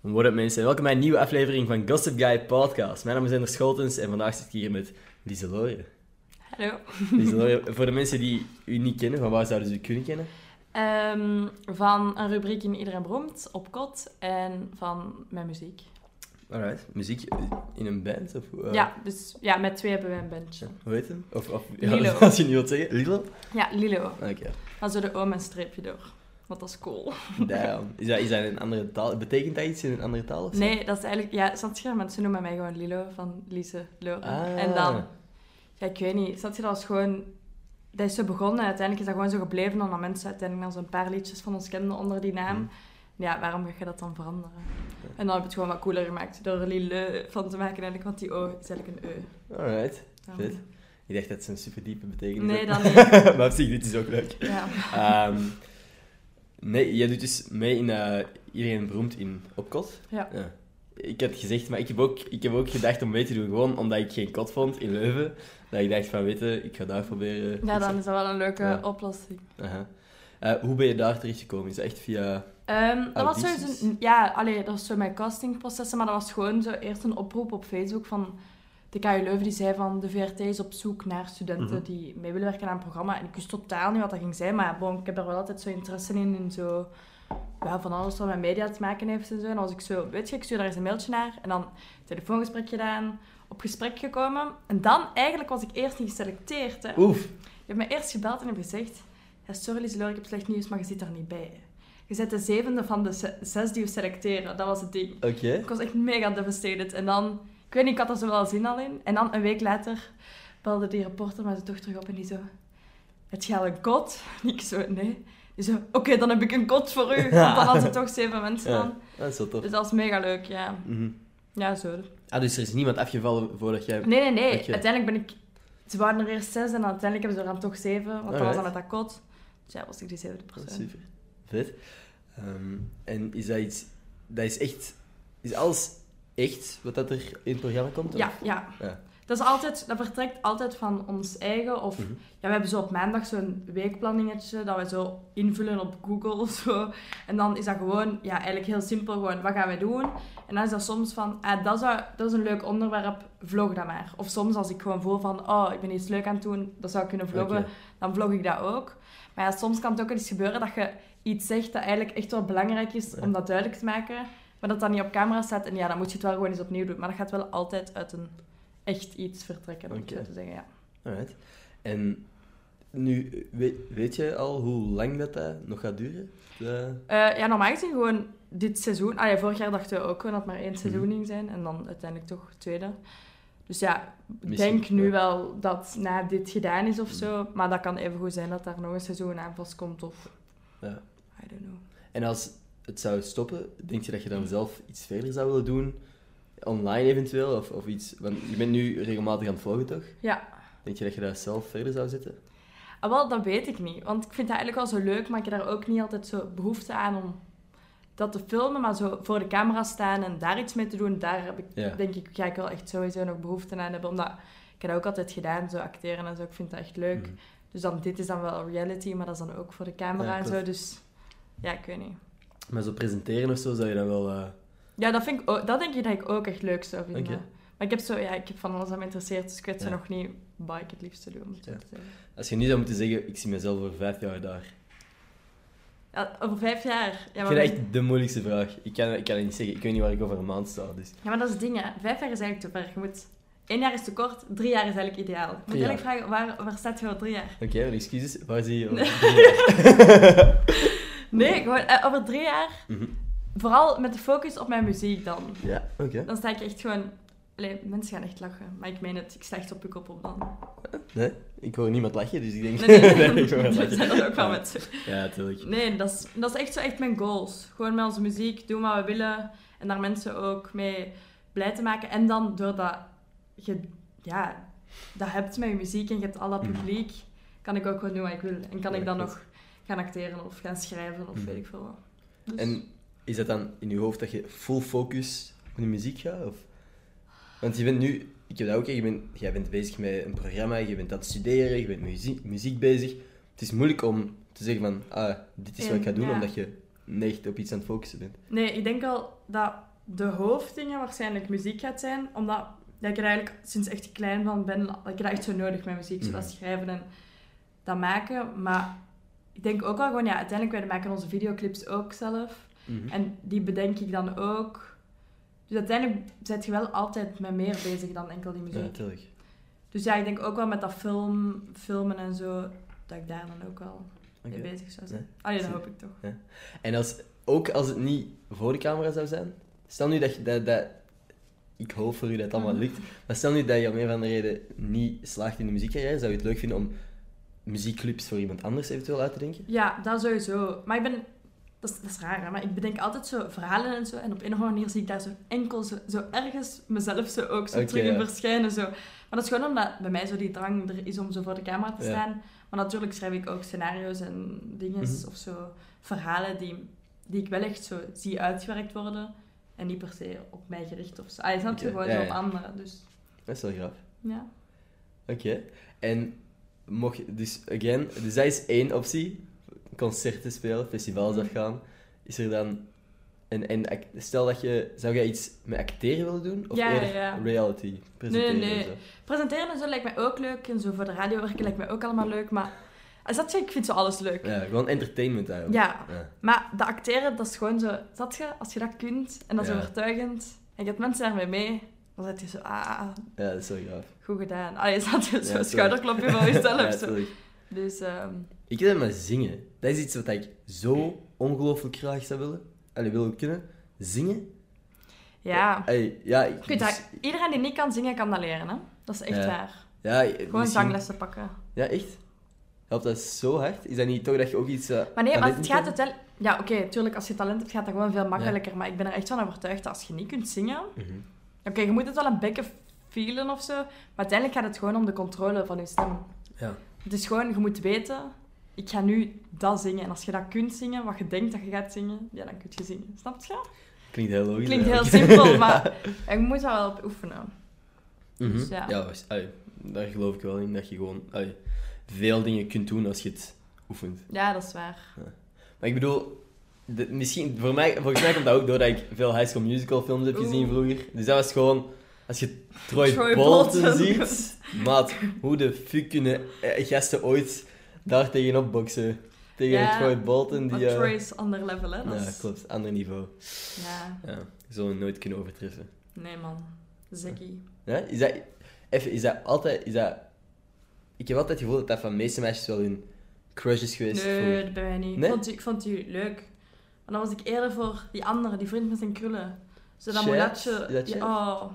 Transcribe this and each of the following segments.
What up mensen, welkom bij een nieuwe aflevering van Gossip Guy Podcast. Mijn naam is Ender Scholtens en vandaag zit ik hier met Lieselore. Hallo. Lieselore, voor de mensen die u niet kennen, van waar zouden ze u kunnen kennen? Ehm, van een rubriek in Iedereen Beroemd, op kot, en van mijn muziek. Alright, muziek in een band? Of, eh, Ja, dus ja, met twee hebben we een bandje. Hoe heet hem? Of, of Lilo. als je niet wilt zeggen, Lilo? Ja, Lilo. Oké, Dan zo de oom een streepje door. Want dat is cool. damn. Is dat, is dat in een andere taal? Betekent dat iets in een andere taal? Nee, dat is eigenlijk... Ja, snap je? Mensen noemen mij gewoon Lilo, van Lise Loren. Ah. En dan... Ja, ik weet niet. Snap je, dat was gewoon... Dat is zo begonnen. Uiteindelijk is dat gewoon zo gebleven. Omdat mensen uiteindelijk dan zo'n paar liedjes van ons kenden onder die naam. Mhm. Ja, waarom ga je dat dan veranderen? En dan heb ik het gewoon wat cooler gemaakt. Door er Lille van te maken eigenlijk. Want die O is eigenlijk een E. Alright, vet. Ik dacht dat het zo'n super diepe betekenis Nee, dan niet. maar op zich, dit is ook leuk. Ja. Ehm, nee, jij doet dus mee in eh, Iedereen Beroemd in Opkot. Ja. Ik had gezegd, maar ik heb, ook, ik heb ook gedacht om mee te doen, gewoon omdat ik geen kot vond in Leuven. Dat ik dacht van, weet je, ik ga daar proberen. ja, dan is dat wel een leuke Ja. oplossing. Aha. Eh, hoe ben je daar terechtgekomen? Is dat echt via... Ehm, dat was zo ja, allee, dat was zo mijn castingprocessen, maar dat was gewoon zo eerst een oproep op Facebook van de KU Leuven die zei van de VRT is op zoek naar studenten Mhm. die mee willen werken aan een programma. En ik wist totaal niet wat dat ging zijn, maar bon, ik heb er wel altijd zo interesse in, in zo, ja, van alles wat met media te maken heeft en zo. En was ik zo, weet je, ik stuur daar eens een mailtje naar en dan telefoongesprek gedaan, op gesprek gekomen. En dan, eigenlijk was ik eerst niet geselecteerd. Hè. Oef. Je hebt me eerst gebeld en heb gezegd... Ja, sorry Lieselore, ik heb slecht nieuws, maar je zit er niet bij. Je bent de zevende van de ze- zes die we selecteren. Dat was het ding. Oké. Ik was echt mega devastated. En dan... Ik weet niet, ik had er zo wel zin al in. En dan, een week later, belde die reporter mij zo toch terug op en die zo... Het al een kot? En ik zo, nee. Die zo, oké, dan heb ik een kot voor u. Want dan had ze toch zeven mensen Ja. dan. Dat is wel tof. Dus dat was mega leuk, ja. Mhm. Ja, zo. Ah, dus er is niemand afgevallen voordat jij... Nee, nee, nee. Uiteindelijk ben ik... Ze waren er eerst zes en uiteindelijk hebben ze er dan toch zeven. Want dat was dan Alright. met dat kot. Dus ja, was ik die zevende Ah, persoon. super. Vet. Ehm, en is dat iets... Dat is echt... Is alles echt wat dat er in het programma komt? Ja, ja. Ja. Dat, is altijd, dat vertrekt altijd van ons eigen. Of Mhm. ja, we hebben zo op maandag zo'n weekplanningetje dat we zo invullen op Google of zo. En dan is dat gewoon, ja, eigenlijk heel simpel gewoon, wat gaan we doen? En dan is dat soms van, ah, dat, zou, dat is een leuk onderwerp, vlog dat maar. Of soms als ik gewoon voel van, oh, ik ben iets leuk aan het doen, dat zou ik kunnen vloggen, dan vlog ik dat ook. Maar ja, soms kan het ook eens gebeuren dat je iets zegt dat eigenlijk echt wel belangrijk is Ja. om dat duidelijk te maken. Maar dat dat niet op camera staat. En ja, dan moet je het wel gewoon eens opnieuw doen. Maar dat gaat wel altijd uit een echt iets vertrekken, om zo te zeggen, ja. Alright. En nu, weet, weet je al hoe lang dat, dat nog gaat duren? De- Eh, ja, normaal gezien gewoon dit seizoen. Ah, ja, vorig jaar dachten we ook gewoon dat het maar één seizoen Mhm. ging zijn. En dan uiteindelijk toch het tweede. Dus ja, ik denk nu wel dat na dit gedaan is of zo. Maar dat kan even goed zijn dat daar nog een seizoen aan vastkomt. Of, Ja. I don't know. En als het zou stoppen, denk je dat je dan zelf iets verder zou willen doen? Online eventueel? Of, of iets? Want je bent nu regelmatig aan het vloggen, toch? Ja, Denk je dat je dat zelf verder zou zetten? ah, wel, dat weet ik niet. Want ik vind het eigenlijk wel zo leuk, maar ik heb daar ook niet altijd zo behoefte aan om dat te filmen. Maar zo voor de camera staan en daar iets mee te doen, daar heb ik, Ja. denk ik, ga ik wel echt sowieso nog behoefte aan hebben. Omdat ik heb dat ook altijd gedaan, zo acteren en zo. Ik vind dat echt leuk. Mhm. Dus dan, dit is dan wel reality, maar dat is dan ook voor de camera Ja, en zo. Dus ja, ik weet niet. Maar zo presenteren of zo, zou je dan wel... eh, Ja, dat, vind ik ook, dat denk ik dat ik ook echt leuk zou vinden. Maar ik heb, zo, ja, ik heb van alles aan me interesseert, dus ik weet zo Ja. nog niet wat ik het liefste doe, om het Ja. te zeggen. Als je nu zou moeten zeggen, ik zie mezelf over vijf jaar daar. Ja, over vijf jaar. Ja, Ik maar, vind dat echt de moeilijkste vraag. Ik kan, ik kan het niet zeggen. Ik weet niet waar ik over een maand sta. Dus. ja, maar dat is het ding, hè. Vijf jaar is eigenlijk te ver. Je moet... Eén jaar is te kort, drie jaar is eigenlijk ideaal. Ik moet eigenlijk vragen, waar, waar staat je over drie jaar? Oké, excuses. Waar zie je over drie jaar? Nee, gewoon eh, over drie jaar, Mhm. vooral met de focus op mijn muziek dan. Ja, oké. Dan sta ik echt gewoon... Allee, mensen gaan echt lachen, maar ik meen het, ik sta echt op kop op dan. Nee, ik hoor niemand lachen, dus ik denk... Nee, nee, nee. ik hoor lachen. zijn dat ook wel zo. Ja, natuurlijk. Nee, dat is, dat is echt zo echt mijn goals. Gewoon met onze muziek doen wat we willen. En daar mensen ook mee blij te maken. En dan doordat je ja, dat hebt met je muziek en je hebt al dat Mhm. publiek, kan ik ook gewoon doen wat ik wil. En kan ik dan nog gaan acteren of gaan schrijven of Mhm. weet ik veel wat. Dus- En is dat dan in je hoofd dat je full focus op de muziek gaat? Of? Want je bent nu, ik heb dat ook, je bent, jij bent bezig met een programma, je bent aan het studeren, je bent met muziek, muziek bezig. Het is moeilijk om te zeggen van, ah, dit is wat ik ga doen, Ja. omdat je niet op iets aan het focussen bent. Nee, ik denk al dat de hoofddingen waarschijnlijk muziek gaat zijn, omdat ja, ik er eigenlijk sinds echt klein van ben, dat ik dat echt zo nodig met muziek, zo dat Mhm. schrijven en dat maken. Maar ik denk ook wel gewoon, ja, uiteindelijk, wij maken onze videoclips ook zelf. Mhm. En die bedenk ik dan ook. Dus uiteindelijk zet je wel altijd met meer bezig dan enkel die Ja, muziek. natuurlijk. Dus ja, ik denk ook wel met dat film, filmen en zo, dat ik daar dan ook wel mee bezig zou zijn. Allee, dat hoop ik toch. En als, ook als het niet voor de camera zou zijn, stel nu dat je dat, dat ik hoop voor u dat het allemaal Mhm. lukt, maar stel nu dat je om een of andere reden niet slaagt in de muziekcarrière, zou je het leuk vinden om muziekclips voor iemand anders eventueel uit te denken? Ja, dat sowieso. Maar ik ben... Dat is, dat is raar, hè? maar ik bedenk altijd zo verhalen en zo. En op een of andere manier zie ik daar zo enkel zo, zo ergens mezelf zo ook zo terug in ja. verschijnen. Zo. Maar dat is gewoon omdat bij mij zo die drang er is om zo voor de camera te Ja. staan. Maar natuurlijk schrijf ik ook scenario's en dingen Mhm. of zo verhalen die, die ik wel echt zo zie uitgewerkt worden. En niet per se op mij gericht of zo. Ah, je snapt je Oké, gewoon ja, zo op anderen. Dus Dat is wel graag. ja. Oké. En mocht dus again, dus dat is één optie. Concerten spelen, festivals Mhm. afgaan. Is er dan... En, en stel dat je... Zou jij iets met acteren willen doen? Of Ja, eerder ja. reality presenteren? nee. zo? Presenteren en zo lijkt mij ook leuk. En zo voor de radio werken lijkt mij ook allemaal leuk. Maar als dat zeg, ik vind zo alles leuk. Ja, gewoon entertainment eigenlijk. Ja, Ja. maar dat acteren, dat is gewoon zo... Zat je, als je dat kunt en dat is overtuigend en je hebt mensen daarmee mee, dan zet je zo, ah, Ja, dat is wel gaaf. goed gedaan. Zat je Ja, zo'n tuurlijk. schouderklopje van jezelf. Ja, zo. Dus, ehm, Ik wil maar zingen. Dat is iets wat ik zo ongelooflijk graag zou willen. Allee, wil kunnen. Zingen. ja. Allee, ja, ik, Je dus- iedereen die niet kan zingen, kan dat leren, hè. Dat is echt Ja. waar. ja, Gewoon misschien- zanglessen pakken. Ja, echt? Helpt dat zo hard? Is dat niet toch dat je ook iets... eh, Maar nee, want het gaat hebben? uiteindelijk... Ja, oké, tuurlijk, als je talent hebt, gaat dat gewoon veel makkelijker. Maar ik ben er echt van overtuigd dat als je niet kunt zingen... Mhm. Oké, je moet het wel een bekken feelen of zo. Maar uiteindelijk gaat het gewoon om de controle van je stem. Ja. Het is gewoon, je moet weten... Ik ga nu dat zingen. En als je dat kunt zingen, wat je denkt dat je gaat zingen... Ja, dan kun je zingen. Snap je? Klinkt heel logisch. Klinkt heel simpel, maar je moet daar wel op oefenen. Mhm. Dus ja. ja, allee, daar geloof ik wel in. Dat je gewoon veel dingen kunt doen als je het oefent. Ja, dat is waar. Maar ik bedoel... de- misschien, voor mij, volgens mij komt dat ook doordat ik veel High School Musical films heb gezien Oeh. vroeger. Dus dat was gewoon... Als je Troy, Troy Bolton, Bolton. ziet... Maat, hoe de fuck kunnen eh, gasten ooit daar tegenop boksen? Tegen Ja, Troy Bolton, die... eh, Troy is ander level, hè. Ja, klopt. Ander niveau. Ja, Ja, zullen nooit kunnen overtreffen. nee man. Zekkie. Ja? Is dat... Even, is dat altijd... Is dat... Ik heb altijd het gevoel dat dat van de meeste meisjes wel hun crush is geweest. Nee, voor- dat ben wij niet. Nee? Ik, vond ik vond die leuk. Maar dan was ik eerder voor die andere, die vriend met zijn krullen. Zo dat molatje. Ja, oh,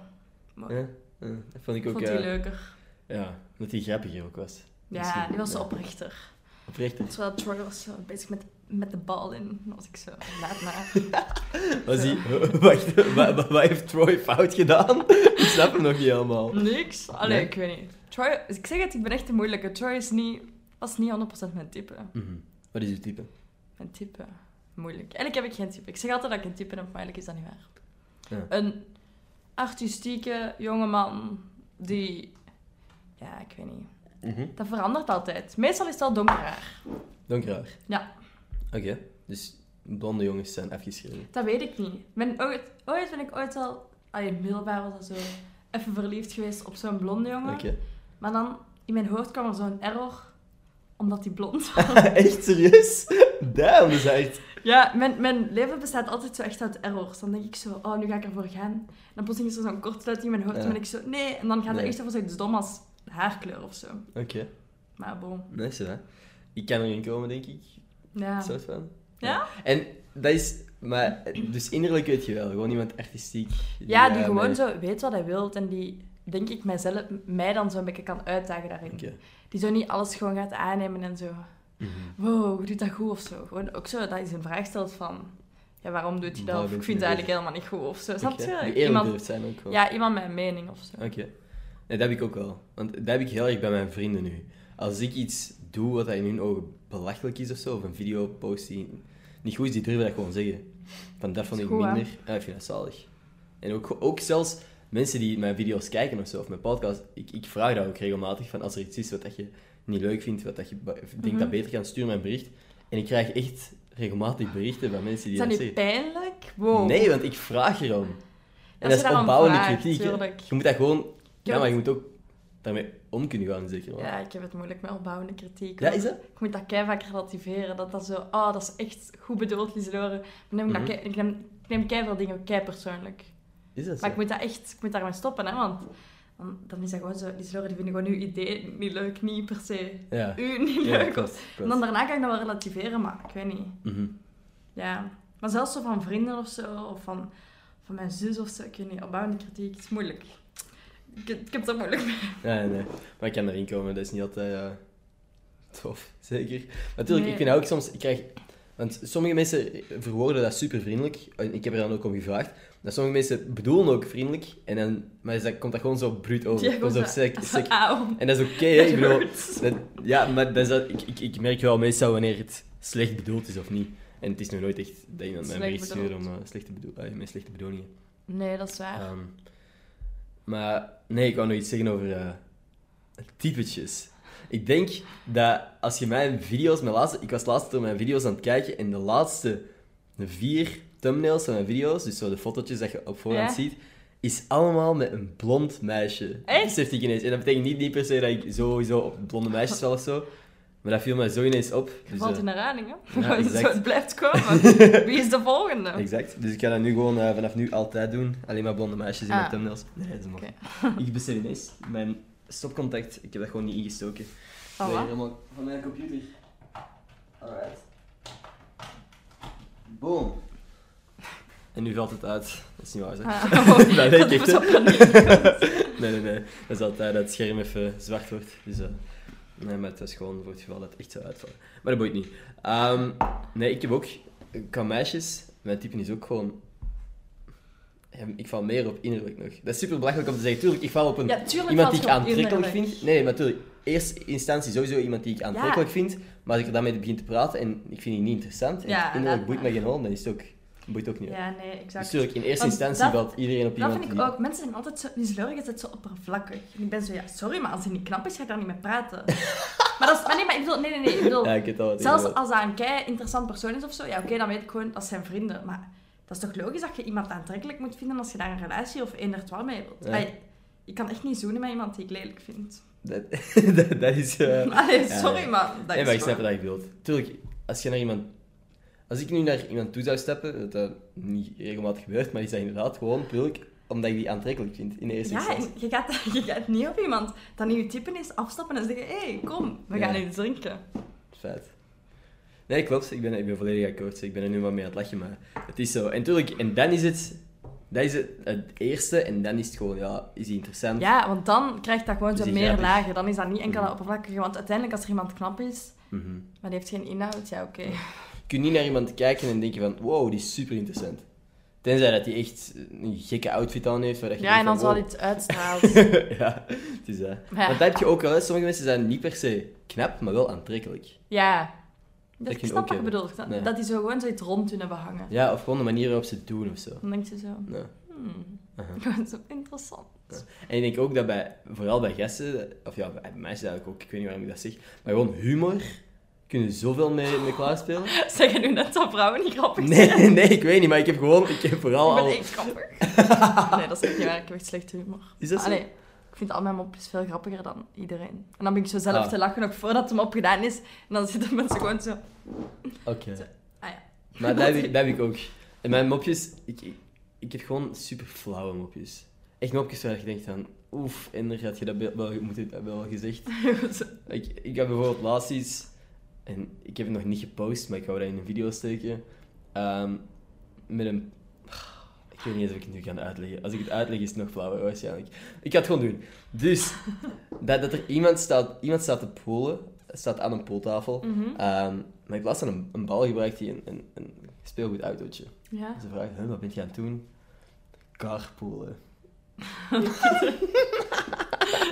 Ja? Ja, dat vond ik ook... vond die eh, leuker. ja, dat hij grappiger ook was. Ja, Misschien, die was zo ja. oprechter. Oprechter. Terwijl Troy was zo bezig met, met de bal in. Dan was ik zo, laat maar. Was hij... Wacht, wat, heeft Troy fout gedaan? ik snap hem nog niet helemaal. Niks. Allee, Nee? ik weet niet. Troy, ik zeg het, ik ben echt een moeilijke. Troy is niet, was niet 100% mijn type. Mhm. Wat is uw type? Mijn type. Moeilijk. Eigenlijk heb ik geen type. Ik zeg altijd dat ik een type heb, maar eigenlijk is dat niet waar. Ja. Een artistieke jongeman die... Ja, ik weet niet. Mhm. Dat verandert altijd. Meestal is het wel donker haar. Donker haar. Ja. Oké, dus blonde jongens zijn afgeschreven. Dat weet ik niet. Ben ooit, ooit ben ik ooit al... In middelbaar was dat zo... Even verliefd geweest op zo'n blonde jongen. Oké. Maar dan, in mijn hoofd kwam er zo'n error. Omdat hij blond was. echt serieus? Damn, dat is echt... Ja, mijn, mijn leven bestaat altijd zo echt uit errors. Dan denk ik zo, oh, nu ga ik ervoor gaan. En dan plotseling is er zo'n kortsluiting in mijn hoofd. Ja. En dan ben ik zo, nee. En dan gaat het Nee. echt over zoiets dom als haarkleur of zo. Oké, Maar bon. nice hè. Ik kan erin komen, denk ik. Ja. soort van. Ja? En dat is... Maar, dus innerlijk weet je wel, gewoon iemand artistiek. Ja, die eh, gewoon met- zo weet wat hij wil. En die, denk ik, mijzelf, mij dan zo'n beetje kan uitdagen daarin. Oké. Die zo niet alles gewoon gaat aannemen en zo. Mhm. Wow, doet dat goed of zo? Gewoon ook zo dat je een vraag stelt van... Ja, waarom doet je dat? Of ik vind het eigenlijk helemaal niet goed of zo. Snap Oké, je? Iemand, zijn ook ja, iemand met een mening of zo. Oké. Nee, dat heb ik ook wel. Want dat heb ik heel erg bij mijn vrienden nu. Als ik iets doe wat in hun ogen belachelijk is of zo, of een video post die niet goed is, die durven dat gewoon zeggen. Van dat vond ik goed, minder. Ja, ik vind dat zalig. En ook, ook zelfs mensen die mijn video's kijken of zo, of mijn podcast, ik, ik vraag dat ook regelmatig van als er iets is wat dat je niet leuk vindt, wat dat je denkt Mhm. dat beter kan, stuur mij een bericht. En ik krijg echt regelmatig berichten van mensen die Is dat dat niet zeggen. pijnlijk? Wow. Nee, want ik vraag erom. En dat is opbouwende vraagt, kritiek. tuurlijk. Je moet dat gewoon... Ja, maar je moet ook daarmee om kunnen gaan, zeker. Ja, ik heb het moeilijk met opbouwende kritiek. Ja, is dat? Ik moet dat kei vaak relativeren. Dat dat zo, oh, dat is echt goed bedoeld, Lieselore. Maar dan neem ik, Mhm. dat ik neem, ik neem kei veel dingen kei persoonlijk. Is dat zo? Maar ik moet dat echt, ik moet daarmee stoppen, hè, want dan, dan is dat gewoon zo, Lieselore, die vinden gewoon uw idee niet leuk, niet per se Ja. u niet Ja, leuk. klopt, en dan daarna kan ik dat wel relativeren, maar ik weet niet. Mhm. Ja. Maar zelfs zo van vrienden of zo, of van, van mijn zus of zo, ik weet niet, opbouwende kritiek is moeilijk. Ik, ik heb het moeilijk mee. Ja, nee, nee. Maar ik kan erin komen, dat is niet altijd tof, zeker. Natuurlijk, Nee. ik vind ook soms, ik krijg... Want sommige mensen verwoorden dat super vriendelijk. En ik heb er dan ook om gevraagd. Dat sommige mensen bedoelen ook vriendelijk. En dan, maar dat, komt dat gewoon zo bruut over. Ja, zo sec- sec- Auw. En dat is oké, hè. Ik bedoel... Dat- ja, maar dat is dat, ik, ik, ik merk wel meestal wanneer het slecht bedoeld is of niet. En het is nog nooit echt dat iemand mij bericht stuurt om eh, slechte bedoel, met slechte bedoelingen. Nee, dat is waar. Ehm, maar nee, ik wou nog iets zeggen over eh, typetjes. Ik denk dat als je mijn video's, mijn laatste, ik was laatst door mijn video's aan het kijken en de laatste vier thumbnails van mijn video's, dus zo de fotootjes dat je op voorhand Ja. ziet, is allemaal met een blond meisje. Echt? Besefte ik ineens. En dat betekent niet, niet per se dat ik sowieso op blonde meisjes val of zo, maar dat viel mij zo ineens op. Je Dus, valt eh, in herhaling, hè? ja, exact. Zo, het blijft komen. Wie is de volgende? Exact. Dus ik ga dat nu gewoon eh, vanaf nu altijd doen. Alleen maar blonde meisjes in Ah. mijn thumbnails. Nee, dat is mooi. ik besef ineens, mijn stopcontact, ik heb dat gewoon niet ingestoken. Oh, Nee, helemaal van mijn computer. Alright. Boom. En nu valt het uit. Dat is niet waar, zeg. Ah, oh, dat ik hè. paniek. Nee, nee, nee. Dat is altijd dat het scherm even zwart wordt. Dus, eh, nee, maar het is gewoon voor het geval dat het echt zou uitvallen. Maar dat boeit niet. Ehm, nee, ik heb ook, qua meisjes, mijn type is ook gewoon... ja, Ik val meer op innerlijk nog. Dat is super belachelijk om te zeggen. Tuurlijk, ik val op een, Ja, tuurlijk iemand die ik aantrekkelijk innerlijk. vind. Nee, maar natuurlijk, eerste instantie sowieso iemand die ik aantrekkelijk vind. Maar als ik er dan mee begin te praten en ik vind die niet interessant, en innerlijk boeit me geen hol, dan is het ook, boeit ook niet. Ja, nee, exact. natuurlijk, in eerste Want instantie dat- valt iedereen op Dat iemand vind ik ook. Mensen zijn altijd zo... Die is het zo oppervlakkig. En ik ben zo, ja, sorry, maar als hij niet knap is, ga ik daar niet mee praten. maar dat is... Maar nee, maar ik bedoel... Nee, nee, nee. Ik bedoel, Ja, ik al zelfs als dat een kei interessant persoon is of zo, ja, oké, dan weet ik gewoon, dat zijn vrienden. Maar dat is toch logisch dat je iemand aantrekkelijk moet vinden als je daar een relatie of eender twaalf mee wilt. Ja. Ik kan echt niet zoenen met iemand die ik lelijk vind. Dat, dat, dat is... eh, Allee, sorry, ja. maar dat nee, is maar ik snap wat je bedoelt. Tuurlijk, als je naar iemand... Als ik nu naar iemand toe zou stappen, dat dat niet regelmatig gebeurt, maar is dat inderdaad gewoon puur omdat ik die aantrekkelijk vind, in eerste Ja, instantie. je gaat, je gaat niet op iemand dat niet je type is afstappen en zeggen, hé, hey, kom, we gaan Ja. iets drinken. Feit. Nee, klopt. Ik ben, ik ben volledig akkoord. Ik ben er nu maar mee aan het lachen, maar het is zo. En tuurlijk, en dan is het... Dat is het, het eerste, en dan is het gewoon, ja, is die interessant? Ja, want dan krijgt dat gewoon zo die meer grappig? lagen. Dan is dat niet enkel dat Mhm. oppervlakkige. Want uiteindelijk, als er iemand knap is, Mhm. maar die heeft geen inhoud, ja, oké. Je kunt niet naar iemand kijken en denken van, wow, die is super interessant. Tenzij dat hij echt een gekke outfit aan heeft. Waar dat je Ja, en dan zal wow. iets uitstraalt. ja, het is dat. Ja. Want dat heb je ook wel, hè. sommige mensen zijn niet per se knap, maar wel aantrekkelijk. ja. Dat Dat, ik snap wat je hebben. bedoelt. Dat, Nee. dat die zo gewoon zoiets rond kunnen behangen. Ja, of gewoon de manier waarop ze het doen of zo. Dan denk je zo, Ja. hmm, gewoon zo interessant. En ik denk ook dat bij, vooral bij gasten, of ja, bij meisjes eigenlijk ook, ik weet niet waarom ik dat zeg, maar gewoon humor kunnen zoveel mee, mee klaarspelen. Zeg je nu net dat vrouwen niet grappig Nee, zijn? nee, ik weet niet, maar ik heb gewoon, ik heb vooral Ik ben echt grappig. nee, dat is echt niet waar. Ik heb echt slechte humor. Is dat zo? Allee, ik vind al mijn mopjes veel grappiger dan iedereen. En dan ben ik zo zelf Ah. te lachen nog voordat hem opgedaan is. En dan zitten mensen gewoon zo... Oké. Ah ja. Maar dat heb, ik, dat heb ik ook. En mijn mopjes, ik, ik, ik heb gewoon super flauwe mopjes. Echt mopjes waar je denkt van, oef, had je dat wel, wel, moet je dat wel gezegd. Ik, ik heb bijvoorbeeld laatst iets, en ik heb het nog niet gepost, maar ik ga dat in een video steken. ehm, met een. Ik weet niet eens of ik het nu kan uitleggen. Als ik het uitleg, is het nog flauwer waarschijnlijk. Ik ga het gewoon doen. Dus, dat, dat er iemand staat, iemand staat te polen, staat aan een pooltafel. Mhm. Ehm, maar ik las dan een, een bal gebruikt die een, een, een speelgoedautootje. Ja. Ze vragen, "Huh, wat ben je aan het doen? Carpoolen.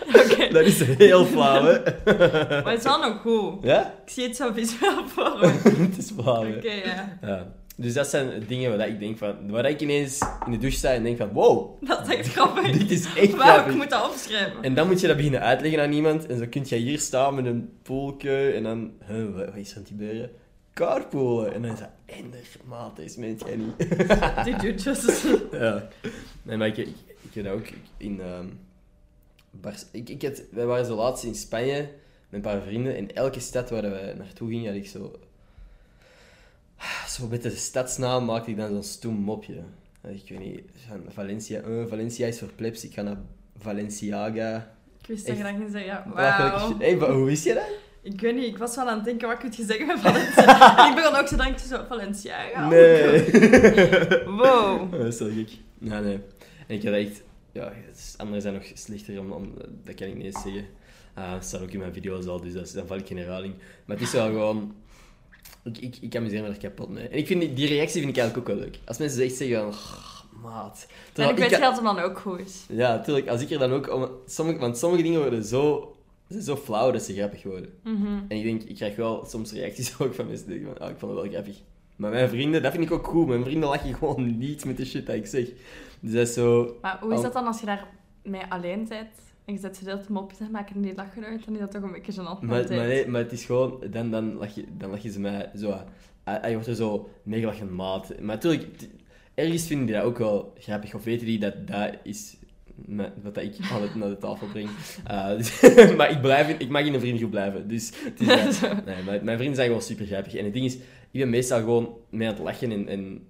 Dat is heel flauw, hè? Maar het is wel nog goed. Ja? Ik zie het zo visueel voor me. het is flauw, Oké, ja. Ja. Dus dat zijn dingen waar ik denk van... Waar ik ineens in de douche sta en denk van... Wow, Dat is echt grappig. dit is echt Wauw, ik moet dat opschrijven. En dan moet je dat beginnen uitleggen aan iemand. En zo kun je hier staan met een poolke en dan... Huh, wat, wat is aan het gebeuren? carpoolen. En dan zei Ender, maat, deze meent jij niet. Die duwtjes. ja. Nee, maar ik, ik, ik heb dat ook in... ehm Ik, ik had, wij waren zo laatst in Spanje met een paar vrienden. In elke stad waar we naartoe gingen, had ik zo... Zo met de stadsnaam maakte ik dan zo'n stoem mopje. Ik weet niet, Valencia... eh, Valencia is voor plebs, ik ga naar Valenciaga. Ik wist dat je dat ging zeggen. Ja, wauw. Hey, hoe wist je dat? Ik weet niet, ik was wel aan het denken wat ik het zeggen met Valencia. en ik begon ook zo denken, zo, Valencia. Nee. Wow. dat is wel gek. Ja, nee. En ik had echt... Ja, anderen zijn nog slechter, om, om, dat kan ik niet eens zeggen. Ah, dat staat ook in mijn video's al, dus dat is, dan val ik in herhaling. Maar het is wel gewoon... Ik, ik, ik amuseer me er kapot mee. En ik vind die, die reactie vind ik eigenlijk ook wel leuk. Als mensen echt zeggen van... "Oh, maat. En Terwijl ik weet dat hem dan ook goed is. Ja, natuurlijk. Als ik er dan ook... Om, sommige, want sommige dingen worden zo... Ze zijn zo flauw dat ze grappig worden. Mhm. En ik denk, ik krijg wel soms reacties ook van mensen die denken van, ah, ik vond het wel grappig. Maar mijn vrienden, dat vind ik ook cool. Mijn vrienden lachen gewoon niet met de shit dat ik zeg. Dus dat is zo... Maar hoe is dat dan als je daarmee alleen bent en je zet gedeeld mopjes en maken en die lachen uit, dan is dat toch een beetje gênant. Maar, maar, nee, maar het is gewoon, dan, dan, lach je, dan lachen ze mij zo... Hij hij wordt er zo meegelachen, maat. Maar natuurlijk, ergens vinden die dat ook wel grappig. Of weten die dat dat is wat dat ik altijd naar de tafel breng. Eh, dus- maar ik, blijf in, ik mag in een vriendengroep blijven. Dus het is, nee, maar mijn vrienden zijn gewoon super grappig. En het ding is, ik ben meestal gewoon mee aan het lachen. En,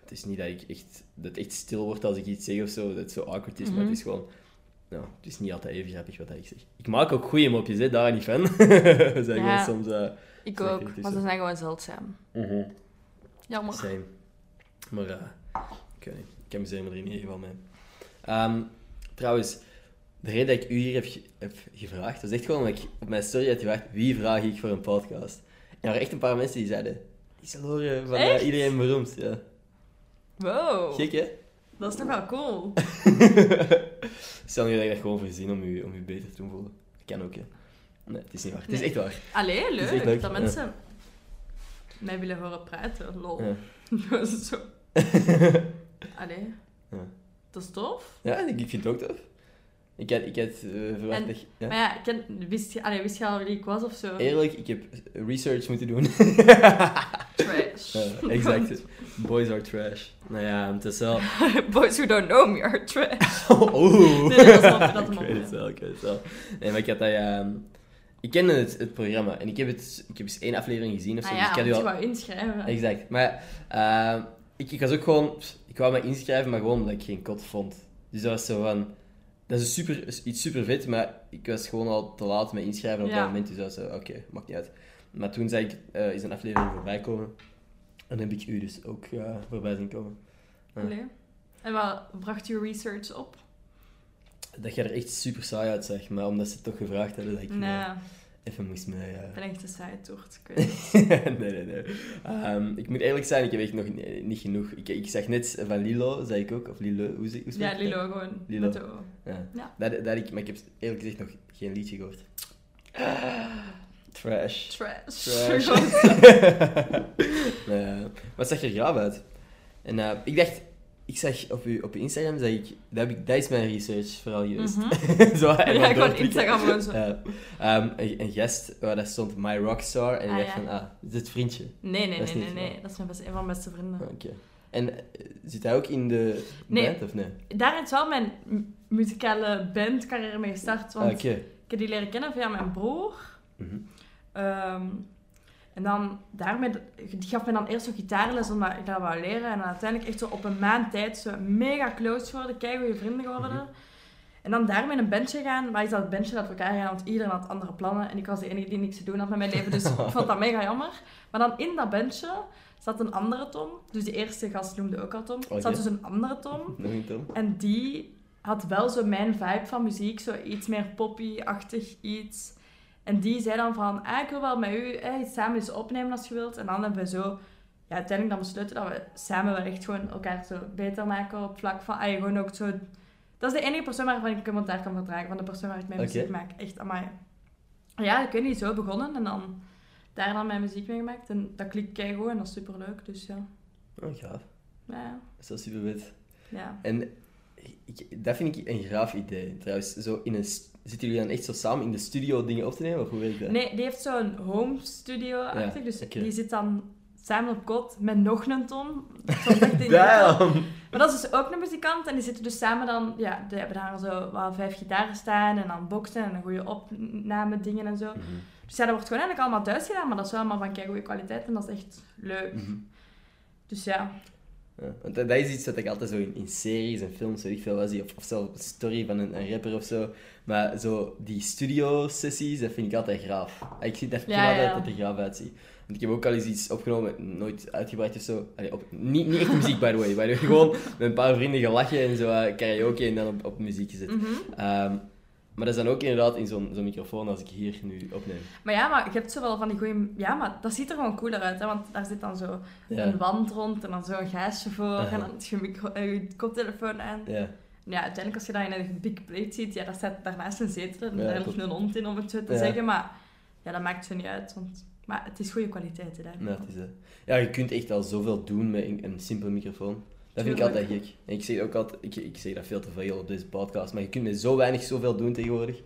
het is niet dat ik echt, dat het echt stil wordt als ik iets zeg of zo. Dat het zo awkward is. Maar Mhm. het is gewoon... Nou, het is niet altijd even grappig wat ik zeg. Ik maak ook goede mopjes, hè, daar niet van. We zijn Ja. gewoon soms... Ik ook, maar ze zijn gewoon zeldzaam. Jammer. Same. Maar eh ik weet niet. Ik amuseer me er in ieder geval mee. Ehm, trouwens, de reden dat ik u hier heb, ge- heb gevraagd, was echt gewoon omdat ik op mijn story had gevraagd wie vraag ik voor een podcast. En er waren echt een paar mensen die zeiden, Isalore van eh, iedereen beroemd. Ja. Wow. Gek, hè? Dat is toch wel cool. Stel nu dat ik dat gewoon verzin om u, om u beter te doen voelen. Dat kan ook, hè. Nee, het is niet waar. Het is echt waar. Allee, is leuk. leuk, Dat ja. mensen mij willen horen praten. Lol. Ja. Dat is zo. Allee. Ja. Dat is tof. Ja, ik vind het ook tof. Ik had, ik had eh, verwacht En- dat... je- Ja. Maar ja, ken, wist, je, allee, wist je al wie ik was of zo? Eerlijk, ik heb research moeten doen. Trash. Ja, exact. Boys are trash. Nou ja, het is wel... Boys who don't know me are trash. Oeh. Nee, dat dat ik weet het wel, ik weet het wel. Nee, maar ik had dat... ehm, ik kende het, het programma en ik heb, het, ik heb eens één aflevering gezien of zo. Ah dus ja, ik moet had je al... wou inschrijven. Exact. Maar ehm, ik, ik was ook gewoon... Ik wou me inschrijven, maar gewoon omdat ik geen kot vond. Dus dat was zo van... Dat is super, iets super vet, maar ik was gewoon al te laat met inschrijven op Ja. dat moment. Dus dat was zo, oké, maakt niet uit. Maar toen zei ik, eh, is een aflevering voorbij komen. En dan heb ik u dus ook eh, voorbij zien komen. Ja. Allee. En wat bracht je research op? Dat je er echt super saai uitzag, maar omdat ze het toch gevraagd hadden, dat ik Nee, eh, even moest mee... eh, ik ben echt een. Ik weet het. nee, nee, nee. Ehm, ik moet eerlijk zijn, ik heb echt nog ni- niet genoeg. Ik, ik zag net van Lilo, zei ik ook, of Lilo, hoe, zeg- hoe Ja, dat? Lilo gewoon. Lilo. Met de O. Ja. Ja. Dat, dat ik, maar ik heb eerlijk gezegd nog geen liedje gehoord. Trash. Trash. Trash. Nou ja, wat zag er graaf uit? En eh, ik dacht, ik zag op uw, op uw Instagram, zag ik, dat, heb ik, dat is mijn research vooral geweest. Mhm. Zo, en Ja, gewoon. Instagram gewoon zo. Ehm, een, een gast waar dat stond My Rockstar en ik Ah, dacht ja. van, ah, is het vriendje. Nee, nee, Dat nee, nee. Dat is mijn beste, een van mijn beste vrienden. En eh, zit hij ook in de Nee. band of nee? Daar is wel mijn mu- muzikale bandcarrière mee gestart. Want Ah, ik heb die leren kennen via mijn broer. Mhm. Ehm, en dan daarmee, die gaf me dan eerst zo gitaarles omdat ik dat wou leren. En dan uiteindelijk echt zo op een maand tijd zo mega close geworden, goede vrienden geworden. Mhm. En dan daarmee een bandje gaan, maar is dat bandje dat we elkaar gaan, want iedereen had andere plannen. En ik was de enige die niks te doen had met mijn leven, dus ik vond dat mega jammer. Maar dan in dat bandje zat een andere Tom. Dus die eerste gast noemde ook al Tom. Er zat dus een andere Tom. Tom? En die had wel zo mijn vibe van muziek, zo iets meer poppy-achtig iets. En die zei dan van, ah, ik wil wel met u eh, iets samen eens opnemen als je wilt. En dan hebben we zo ja, uiteindelijk dan besloten dat we samen wel echt gewoon elkaar zo beter maken op vlak van, ah, gewoon ook zo... Dat is de enige persoon waarvan ik commentaar kan verdragen, van de persoon waar ik mijn Oké. muziek maak. Echt, amai. Ja, ik weet niet, zo begonnen en dan daar dan mijn muziek mee gemaakt. En dat klikt keigoed en dat is superleuk, dus ja. Oh, gaaf. Ja, Dat is super vet. ja. En ik, dat vind ik een graaf idee. Trouwens, zo in een, zitten jullie dan echt zo samen in de studio dingen op te nemen? Of hoe werkt dat? Nee, die heeft zo'n home studio achter. Ja, dus die zit dan samen op kot met nog een ton. Damn! Maar dat is dus ook een muzikant en die zitten dus samen dan, ja, die hebben daar zo wel vijf gitaren staan en dan boksen en een goede opname dingen en zo. Mhm, Dus ja, dat wordt gewoon eigenlijk allemaal thuis gedaan, maar dat is wel allemaal van kei goede kwaliteit en dat is echt leuk. mhm. Dus ja, Ja, want dat is iets wat ik altijd zo in, in series en films, weet ik veel, was, of, of zelfs een story van een, een rapper of zo. Maar zo die studio-sessies, dat vind ik altijd graaf. Ik zie dat Ja, altijd ja. dat er graaf uitziet. Want ik heb ook al eens iets opgenomen, nooit uitgebracht of zo. Allee, op, niet, niet echt muziek, by the way. By the way. Gewoon met een paar vrienden gelachen en zo eh, karaoke en dan op, op muziek gezet. mhm. Ehm, maar dat is dan ook inderdaad in zo'n zo'n microfoon als ik hier nu opneem. Maar ja, maar je hebt zo wel van die goede... Ja, maar dat ziet er gewoon cooler uit, hè. Want daar zit dan zo Ja. een wand rond en dan zo'n gaasje voor en dan je micro- eh, je koptelefoon aan. Ja. Ja, uiteindelijk als je dat in een big plate ziet, ja, daar staat daarnaast een zetel en Ja, daar ligt een hond in, om het zo te Ja. zeggen. Maar ja, dat maakt zo niet uit, want... Maar het is goede kwaliteit, hè. Ja, het is, dat. ja, je kunt echt al zoveel doen met een, een simpele microfoon. Dat vind ik altijd gek. En ik zeg ook altijd, ik, ik zeg dat veel te veel op deze podcast, maar je kunt met zo weinig zoveel doen tegenwoordig.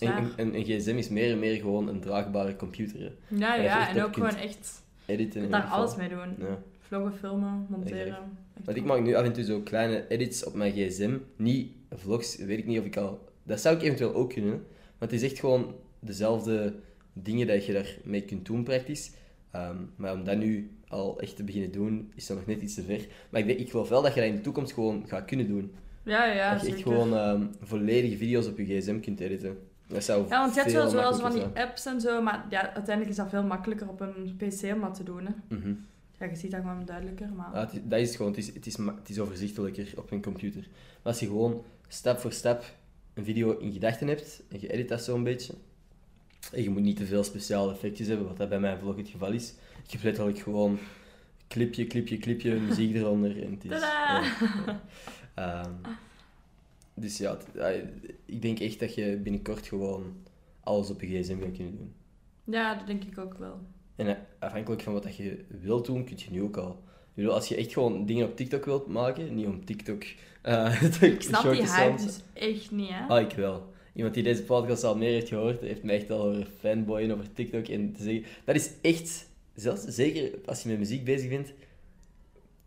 En, een, een, een gsm is meer en meer gewoon een draagbare computer. hè. Ja, je ja, en ook gewoon echt Editen en daar alles mee doen. Ja. Vloggen, filmen, monteren. Want ik maak nu af en toe zo kleine edits op mijn gsm. Niet vlogs, weet ik niet of ik al... Dat zou ik eventueel ook kunnen. Maar het is echt gewoon dezelfde dingen dat je daarmee kunt doen praktisch. Ehm, maar om dat nu al echt te beginnen doen, is dat nog net iets te ver. Maar ik, denk, ik geloof wel dat je dat in de toekomst gewoon gaat kunnen doen. Ja, ja, dat je echt zeker. gewoon ehm, volledige video's op je gsm kunt editen. Dat zou Ja, want je hebt veel wel zoals van makkelijker die apps en zo, maar ja, uiteindelijk is dat veel makkelijker op een pc om dat te doen. Hè. Mhm. Ja, je ziet dat gewoon duidelijker, maar... Ja, het is- dat is gewoon. Het is, het, is, ma- het is overzichtelijker op een computer. Maar als je gewoon stap voor stap een video in gedachten hebt en je edit dat zo'n beetje, en je moet niet te veel speciale effectjes hebben, wat dat bij mijn vlog het geval is. Ik heb letterlijk gewoon clipje, clipje, clipje, muziek eronder en het is... Ja, ja. Ehm, dus ja, het- ik denk echt dat je binnenkort gewoon alles op je gsm gaat kunnen doen. Ja, dat denk ik ook wel. En eh, afhankelijk van wat dat je wilt doen, kun je nu ook al. Bedoel, als je echt gewoon dingen op TikTok wilt maken, niet om TikTok uh, Ik snap die hype dus echt niet, hè. Ah, ik wel. Iemand die deze podcast al meer heeft gehoord, heeft mij echt al over fanboyen over TikTok. En te zeggen, dat is echt, zelfs, zeker als je met muziek bezig bent,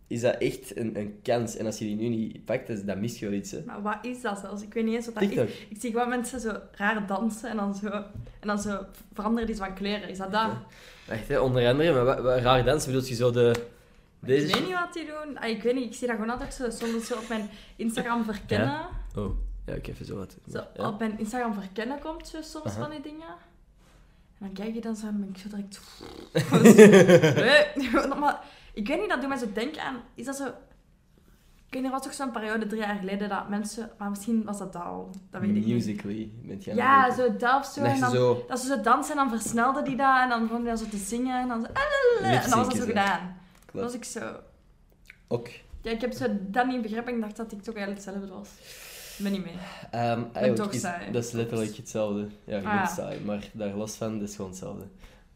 is dat echt een, een kans. En als je die nu niet pakt, dan, dan mis je wel iets. Hè. Maar wat is dat zelfs? Ik weet niet eens wat dat TikTok. is. Ik zie gewoon mensen zo raar dansen en dan zo, en dan zo veranderen die van kleren. Is dat dat? Echt, hè, onder andere, maar wat, wat raar dansen bedoel je zo de... Deze... Ik weet niet wat die doen. Ah, ik weet niet, ik zie dat gewoon altijd zo, soms zo op mijn Instagram verkennen. Oh, ja, ik even zo wat. Zo, Ja. Op mijn Instagram verkennen komt zo soms Aha. van die dingen. En dan kijk je dan zo en ben ik zo direct... nee, maar ik weet niet, dat doet mij zo denken aan... Is dat zo... Ik weet niet, er was toch zo'n periode drie jaar geleden dat mensen... Maar misschien was dat al. Dat weet ik niet. Musically, bent jij Ja, zo dat of zo. En Dat je dan, zo... dat ze zo dansen en dan versnelde die dat. En dan begon die dan zo te zingen. En dan zo... En dan was dat zo gedaan. Klopt. was ik zo... Ook. Ja, ik heb zo dat niet begrepen. Ik dacht dat TikTok eigenlijk hetzelfde was. Ik ben niet mee. Ehm, eigenlijk toch is, saai. dat is letterlijk hetzelfde. Ja, je Ah. bent saai, maar daar los van, dat is gewoon hetzelfde.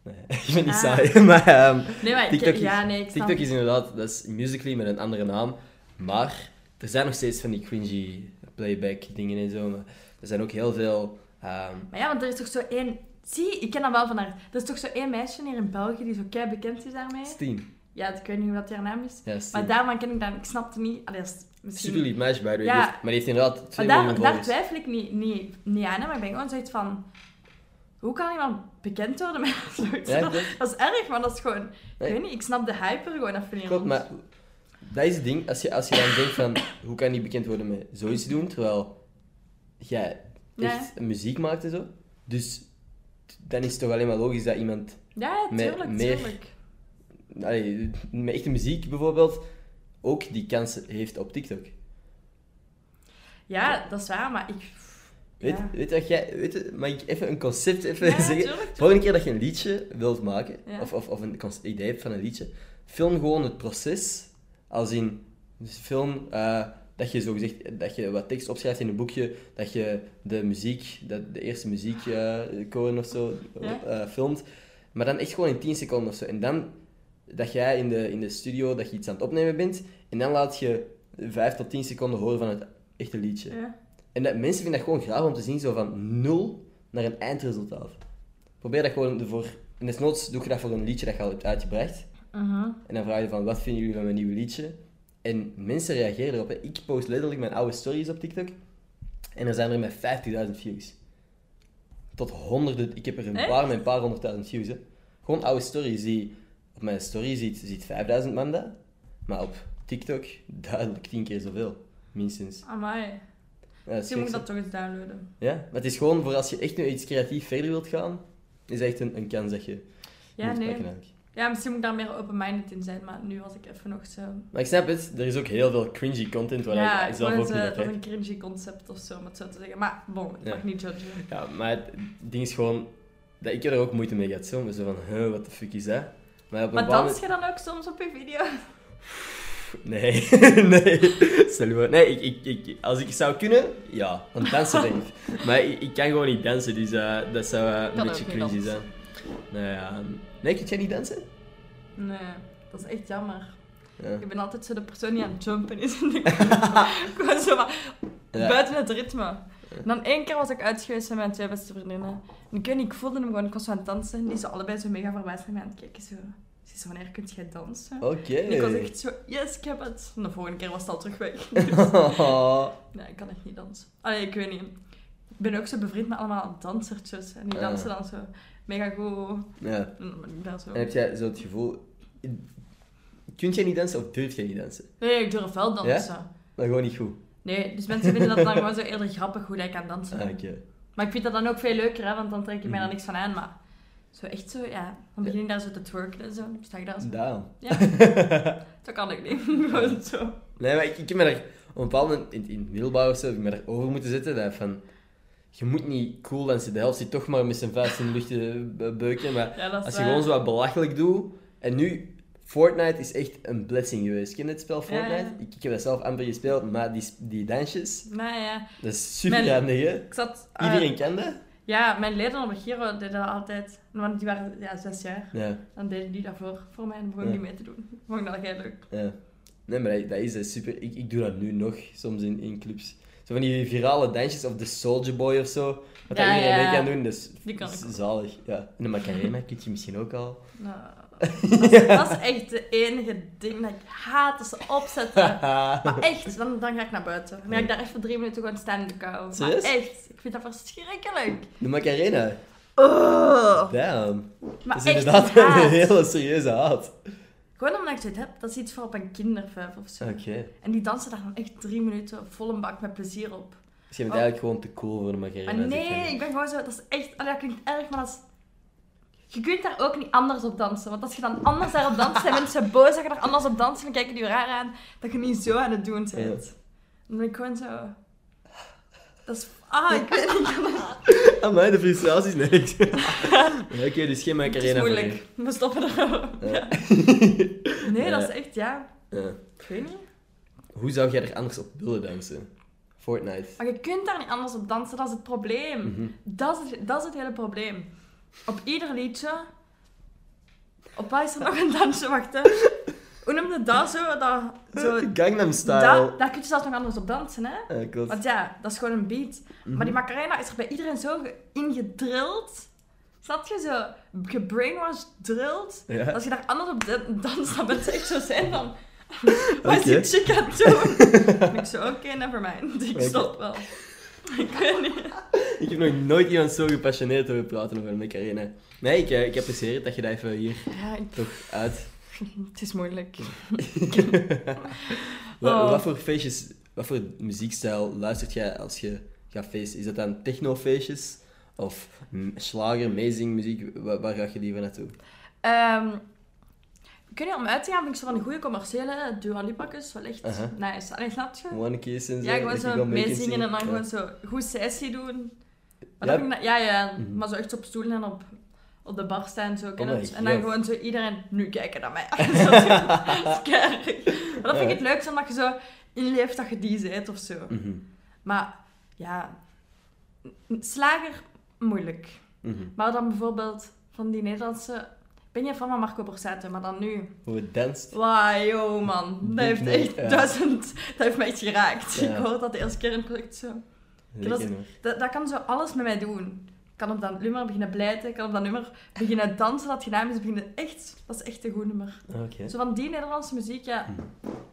Nee, ik ben niet Ah. saai, maar ehm, Nee, maar ik, TikTok is- ja, nee, ik TikTok is inderdaad, dat is Musical.ly met een andere naam, maar er zijn nog steeds van die cringy playback dingen en zo, maar er zijn ook heel veel... ehm, Maar ja, want er is toch zo één... Zie, ik ken dat wel van haar. Er is toch zo één meisje hier in België die zo kei bekend is daarmee. Steen. Ja, ik weet niet wat haar naam is. Ja. Maar daarvan ken ik dat... Ik snapte niet... Allee, dat is misschien... Super lief meisje, by the way. Ja. Heeft- maar die heeft inderdaad Maar twee daar, miljoen daar twijfel ik niet, niet, niet aan, hè, maar ik ben gewoon zoiets van... Hoe kan iemand bekend worden met zoiets? Ja, dat, is erg, maar dat is gewoon... Nee. Ik weet niet, ik snap de hype er gewoon even niet Klopt, maar dat is het ding. Als je, als je dan denkt van, hoe kan die bekend worden met zoiets doen, terwijl jij Ja. echt muziek maakt en zo. Dus dan is het toch alleen maar logisch dat iemand Ja, Met tuurlijk, meer- tuurlijk. allee, met echte muziek bijvoorbeeld ook die kans heeft op TikTok. Ja, dat is waar, maar ik... Weet, Ja. weet dat jij, weet mag ik even een concept even Ja, zeggen? tuurlijk, Volgende keer dat je een liedje wilt maken, Ja. of, of, of een idee hebt van een liedje, film gewoon het proces, als in, dus film eh, dat je zo gezegd, dat je wat tekst opschrijft in een boekje, dat je de muziek, dat, de eerste muziek eh koren of zo Ja. eh, filmt, maar dan echt gewoon in 10 seconden of zo. En dan dat jij in de, in de studio, dat je iets aan het opnemen bent, en dan laat je 5 tot 10 seconden horen van het echte liedje. Ja. En dat, mensen vinden dat gewoon graag om te zien, zo van nul naar een eindresultaat. Probeer dat gewoon ervoor... In desnoods doe je dat voor een liedje dat je al hebt uitgebracht. Mhm. En dan vraag je van, wat vinden jullie van mijn nieuwe liedje? En mensen reageren erop. Hè. Ik post letterlijk mijn oude stories op TikTok. En er zijn er met 50.000 views. Tot honderden. Ik heb er een Echt? paar met een paar honderdduizend views. Hè. Gewoon oude stories. Die, op mijn story ziet, ziet 5000 man dat. Maar op TikTok duidelijk tien keer zoveel. Minstens. Amai. Ja, dat is Misschien moet ik dat toch eens downloaden. Ja, maar het is gewoon voor als je echt nu iets creatief verder wilt gaan, is echt een, een kans dat je Ja, moet nee. pakken eigenlijk. Ja, misschien moet ik daar meer open-minded in zijn, maar nu was ik even nog zo... Maar ik snap het, er is ook heel veel cringy content waar ja, ik zelf ook niet dat heb. is een cringy concept of zo, om het zo te zeggen. Maar, bon, ik Ja. mag niet judgen. Ja, maar het ding is gewoon dat ik er ook moeite mee gehad. Zo, zo van, huh, what the fuck is dat? Maar dans je dan ook soms op je video? Nee, nee. Stel je voor. Nee, ik, ik, ik, als ik zou kunnen, ja. Want dansen denk ik. Maar ik, ik kan gewoon niet dansen, dus eh, dat zou eh, een beetje cringy zijn. dansen. Nou ja. Nee, kun jij niet dansen? Nee, dat is echt jammer. Ja. Ik ben altijd zo de persoon die aan het jumpen is. En ik gewoon zo maar buiten het ritme. En dan één keer was ik uit geweest met mijn twee beste vriendinnen. En ik weet niet, ik voelde hem gewoon, ik was zo aan het dansen. En die ze allebei zo mega verbaasd naar mij aan het kijken. Zo. Ze zei, wanneer kun jij dansen? Oké. En ik was echt zo, yes, ik heb het. En de volgende keer was het al terug weg. Oh. Nee, ik kan echt niet dansen. Allee, ik weet niet. Ik ben ook zo bevriend met allemaal dansertjes. En die Ah. dansen dan zo mega goed. Ja. En zo... En heb jij zo het gevoel... Kunt jij niet dansen of durf jij niet dansen? Nee, ik durf wel dansen. Maar gewoon niet goed. Nee, dus mensen vinden dat dan gewoon zo eerder grappig hoe ik kan dansen. Ah. Maar ik vind dat dan ook veel leuker, hè, want dan trek je mij daar Mhm. niks van aan. Maar zo echt zo, ja. Dan begin ik daar zo te twerken en zo. Sta ik daar zo. Daarom. Ja, dat kan ik niet. Gewoon zo. Nee, maar ik, ik heb me daar op een bepaald moment in, in het middelbaar of zo, heb ik me daar over moeten zetten. Dat van, je moet niet cool dansen. De helft zit toch maar met zijn vuist in de lucht te be- beuken. Maar Ja, als je waar. gewoon zo wat belachelijk doet. En nu, Fortnite is echt een blessing geweest. Ken je het spel Fortnite? ja. Ik, ik heb dat zelf amper gespeeld, maar die, die dansjes, Nou ja, dat is super Mijn- handig, hè? ik zat... eh, Iedereen kent dat? Ja, mijn leden op Giro deden dat altijd. Want die waren ja, zes jaar. Ja, Dan deden die dat voor, voor mij en begon Ja. die mee te doen. Vond ik dat heel leuk. ja. Nee, maar dat, dat is super. Ik, ik doe dat nu nog, soms in, in clubs. Zo van die virale dansjes, of de Soldier Boy of zo. Wat Ja, iedereen mee kan doen, is, Die kan ik zalig. Ja. En de Macarena kun je misschien ook al. Nou, dat, is, dat is echt de enige ding dat ik haat als ze opzetten. Maar echt, dan, dan ga ik naar buiten. Dan ga ik daar echt voor drie minuten gewoon staan in de kou. Maar echt, ik vind dat verschrikkelijk. De Macarena. Oh. Damn. Maar dat is echt inderdaad haat. een hele serieuze haat. Gewoon omdat ik zoiets heb, dat is iets voor op een kindervijf of zo. Oké. En die dansen daar dan echt drie minuten vol een bak met plezier op. Dus je bent Oh. eigenlijk gewoon te cool voor de Macarena. Maar je. nee, ik ben gewoon zo, dat is echt, dat klinkt erg, maar dat is... Je kunt daar ook niet anders op dansen. Want als je dan anders daarop danst, zijn mensen boos dat je daar anders op danst en dan kijken die raar aan dat je niet zo aan het doen bent. Dan ben ik gewoon zo... Dat is... Ah, ik weet niet. Amai, de frustraties, nee. Ja, Oké, dus geen Het is Macarena voor moeilijk. We stoppen er. Ja. Ja. Nee, dat is echt, ja. Ja. Ik weet niet. Hoe zou jij er anders op willen dansen? Fortnite. Maar je kunt daar niet anders op dansen, dat is het probleem. Mhm. Dat, is het, dat is het hele probleem. Op ieder liedje... Op is er nog een dansje? Wacht, hè. Hoe noemde je dat zo? Dat, zo Gangnam Style. dat, daar kun je zelfs nog anders op dansen, hè? Ja, klopt. Want ja, dat is gewoon een beat. Mhm. Maar die Macarena is er bij iedereen zo ge- in gedrild. Snap je zo? Gebrainwashed drilled. Ja. Als je daar anders op dan- danst, dan ben je echt zo zijn van... Wat is Oké. die chick aan het doen? En ik zo, oké, never mind. Ik stop wel. Ik weet niet. Ik heb nog nooit iemand zo gepassioneerd horen praten over de Macarena. Nee, ik, eh, ik apprecieer het dat je dat even hier Ja, ik- toch uit... het is moeilijk. Wat, Oh. wat voor feestjes, wat voor muziekstijl luistert jij als je gaat feesten? Is dat dan technofeestjes? Of slager, amazing Waar, waar ga je liever naartoe? Ehm kun je om uit te gaan, vind ik zo van die goede commerciële Dua Lipakjes wel echt Aha. nice. Allee, snap je? One en zo? Ja, gewoon zo meezingen en dan gewoon zo goed sessie doen. Maar Ja. dat ik ja, ja, Mhm. maar zo echt op stoelen en op, op de bar staan, zo Oh. En dan gewoon zo iedereen nu kijken naar mij. Zo, dat is keiharde. Maar dat vind ik het leukste, omdat je zo inleeft dat je die bent of zo. Mhm, Maar ja, slager, moeilijk. mhm. Maar dan bijvoorbeeld van die Nederlandse... Ben niet van Marco Borsato, maar dan nu. Hoe het danst. Wauw, yo man. Dat heeft echt ja. duizend... Dat heeft mij echt geraakt. Ja. Ik hoorde dat de eerste keer in project zo. Dat, dat, dat kan zo alles met mij doen. Ik kan op dat nummer beginnen blijten, ik kan op dat nummer beginnen dansen, dat gedaan is, beginnen echt, dat is echt een goed nummer. Zo van die Nederlandse muziek, ja,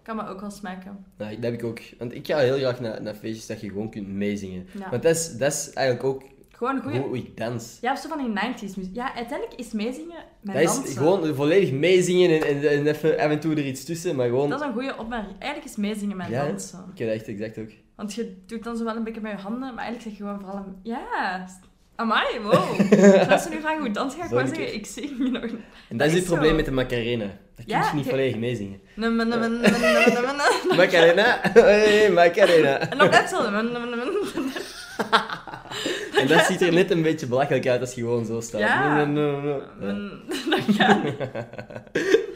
kan me ook wel smaken. Nou, dat heb ik ook. Want ik ga heel graag naar, naar feestjes dat je gewoon kunt meezingen. Ja. Want dat is, dat is eigenlijk ook Gewoon een goede... hoe ik dans. Ja, of zo van die 90s muziek. Ja, uiteindelijk is meezingen met Dat is dansen. gewoon volledig meezingen en, en, en even af en toe er iets tussen, maar gewoon... Dat is een goede opmerking. Eigenlijk is meezingen met Ja, dansen. Ik heb dat echt exact ook. Want je doet dan zo wel een beetje met je handen, maar eigenlijk zeg je gewoon vooral... een- Ja, amai, wow. Als ze nu vragen hoe dansen, ga ik gewoon zeggen, ik zing nog. En dat is is het probleem zo. met de Macarena. Dat kun je niet volledig meezingen. Macarena, hey, Macarena. En nog net zo. En dat ziet er net een beetje belachelijk uit als je gewoon zo staat. Ja. Nee, nee, nee, nee. Num, Dat gaat niet.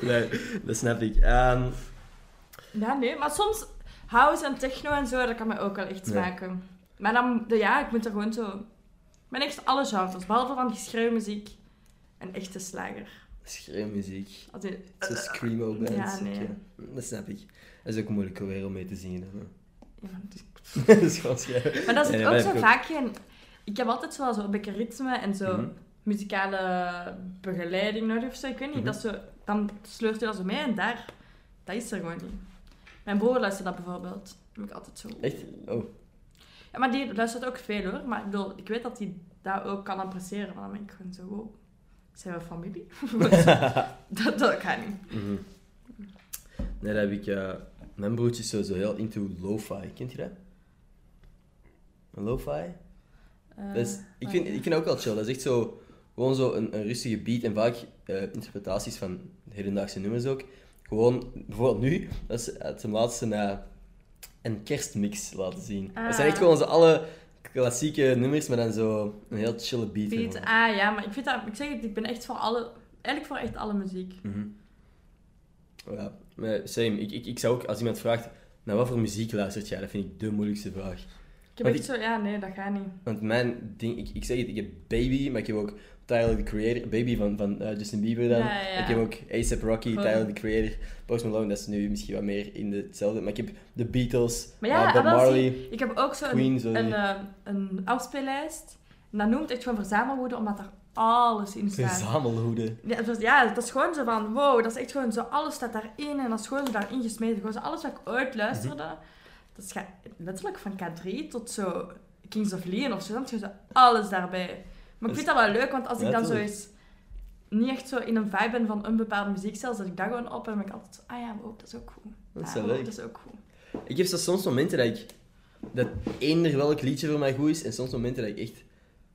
Nee, dat snap ik. Ehm, Ja, nee, maar soms house en techno en zo, dat kan mij ook wel echt smaken. Maar dan, de- ja, ik moet er gewoon zo... Ik ben echt alle genres, behalve van geschreven muziek en echte slager. schreeuwmuziek. Als in, Zo screamo bands. Ja, nee. Dat snap ik. Dat is ook moeilijk weer om mee te zingen. hè. ja, dat is gewoon schrijven. maar dat is Nee, ook zo vaak geen... Ik heb altijd zo, zo een beetje ritme en zo Mhm. muzikale begeleiding nodig of zo. Ik weet niet, Mhm. dat zo, dan sleurt je dat zo mee en daar... Dat is er gewoon niet. Mijn broer luistert dat bijvoorbeeld. Dat heb ik altijd zo... Echt? Oh. Ja, maar die luistert ook veel hoor. Maar ik bedoel, ik weet dat hij dat ook kan appreciëren. Maar dan ben ik gewoon zo, wow, zijn we familie? dat, dat kan niet. Mhm. Nee, dat heb ik... eh, mijn broertje is sowieso heel into lo-fi. Kent je dat? Lo-fi? Eh, Dat is, ik, ah, vind, ja. ik vind ook wel chill. Dat is echt zo... Gewoon zo een, een rustige beat en vaak eh, interpretaties van hedendaagse nummers ook. Gewoon, bijvoorbeeld nu, dat is het laatste een kerstmix laten zien. Dat zijn echt Ah. gewoon zo alle klassieke nummers, maar dan zo een heel chille beat. Beat, ervan. ah ja, maar ik vind dat, ik zeg het, ik ben echt voor alle, eigenlijk voor echt alle muziek. Mhm. Ja, maar same. Ik, ik, ik zou ook, als iemand vraagt, naar wat voor muziek luistert jij? Dat vind ik de moeilijkste vraag. Ik heb echt zo, ja nee, dat gaat niet. Want mijn ding, ik, ik zeg het, ik heb Baby, maar ik heb ook Tyler, the Creator. Baby van, van eh, Justin Bieber dan. Ja, ja, ja. Ik heb ook A$AP Rocky. Tyler, the Creator. Post Malone, dat is nu misschien wat meer in hetzelfde. Maar ik heb de Beatles, Maar ja, eh, Bob Marley. zie, ik heb ook zo Queen, een, een, eh, een afspeellijst. En dat noemt echt gewoon verzamelwoede, omdat er alles in staat. Verzamelhoede. Ja, dat is, ja, dat is gewoon zo van, wow, dat is echt gewoon zo, alles staat daarin en dat is gewoon zo daarin gesmeten. Gewoon zo alles wat ik ooit luisterde, dat is ga- letterlijk van K3 tot zo Kings of Leon of zo, dan je zo alles daarbij. Maar ik vind dat wel leuk, want als ik Ja, dan zo eens niet echt zo in een vibe ben van een bepaalde muziekstijl, zet ik dat gewoon op en dan ben ik altijd zo, ah ja, wow, dat is ook goed. Dat is Ah, wow. Dat is ook goed. Ik heb zo soms momenten dat ik... Dat eender welk liedje voor mij goed is. En soms momenten dat ik echt...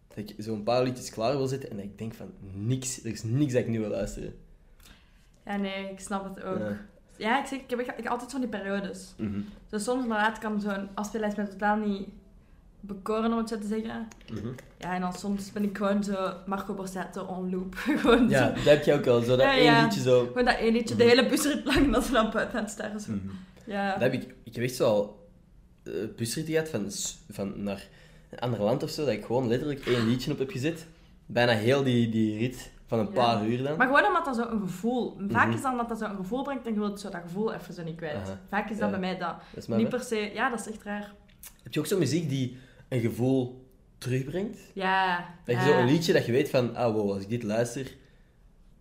Dat ik zo'n paar liedjes klaar wil zetten. En dat ik denk van, niks. Er is niks dat ik nu wil luisteren. Ja, nee, ik snap het ook. Ja. Ja, ik, zeg, ik heb ik heb altijd van die periodes. Mhm. Dus soms inderdaad kan zo'n afspeellijst me totaal niet bekoren, om het zo te zeggen. Mhm. Ja, en dan soms ben ik gewoon zo Marco Borsato on loop. gewoon, Ja, zo, dat heb je ook al. Zo dat Ja, één ja. liedje zo... gewoon dat één liedje, de hele busrit lang, dat ze dan buiten aan het sterren zijn. Mhm. Ja. Dat heb ik, ik heb echt zo al uh, busritten gehad van, van naar een ander land of zo, dat ik gewoon letterlijk één liedje op heb gezet. Bijna heel die, die rit van een Ja. paar uur dan. Maar gewoon omdat dat zo een gevoel... Vaak Mhm. is dan dat dat zo een gevoel brengt en je wilt zo dat gevoel even zo niet kwijt. Aha. Vaak is dat Ja. bij mij dat. Niet per se... Ja, dat is echt raar. Heb je ook zo'n muziek die een gevoel terugbrengt? Ja. Dat je ja. zo een liedje dat je weet van, ah wow, als ik dit luister,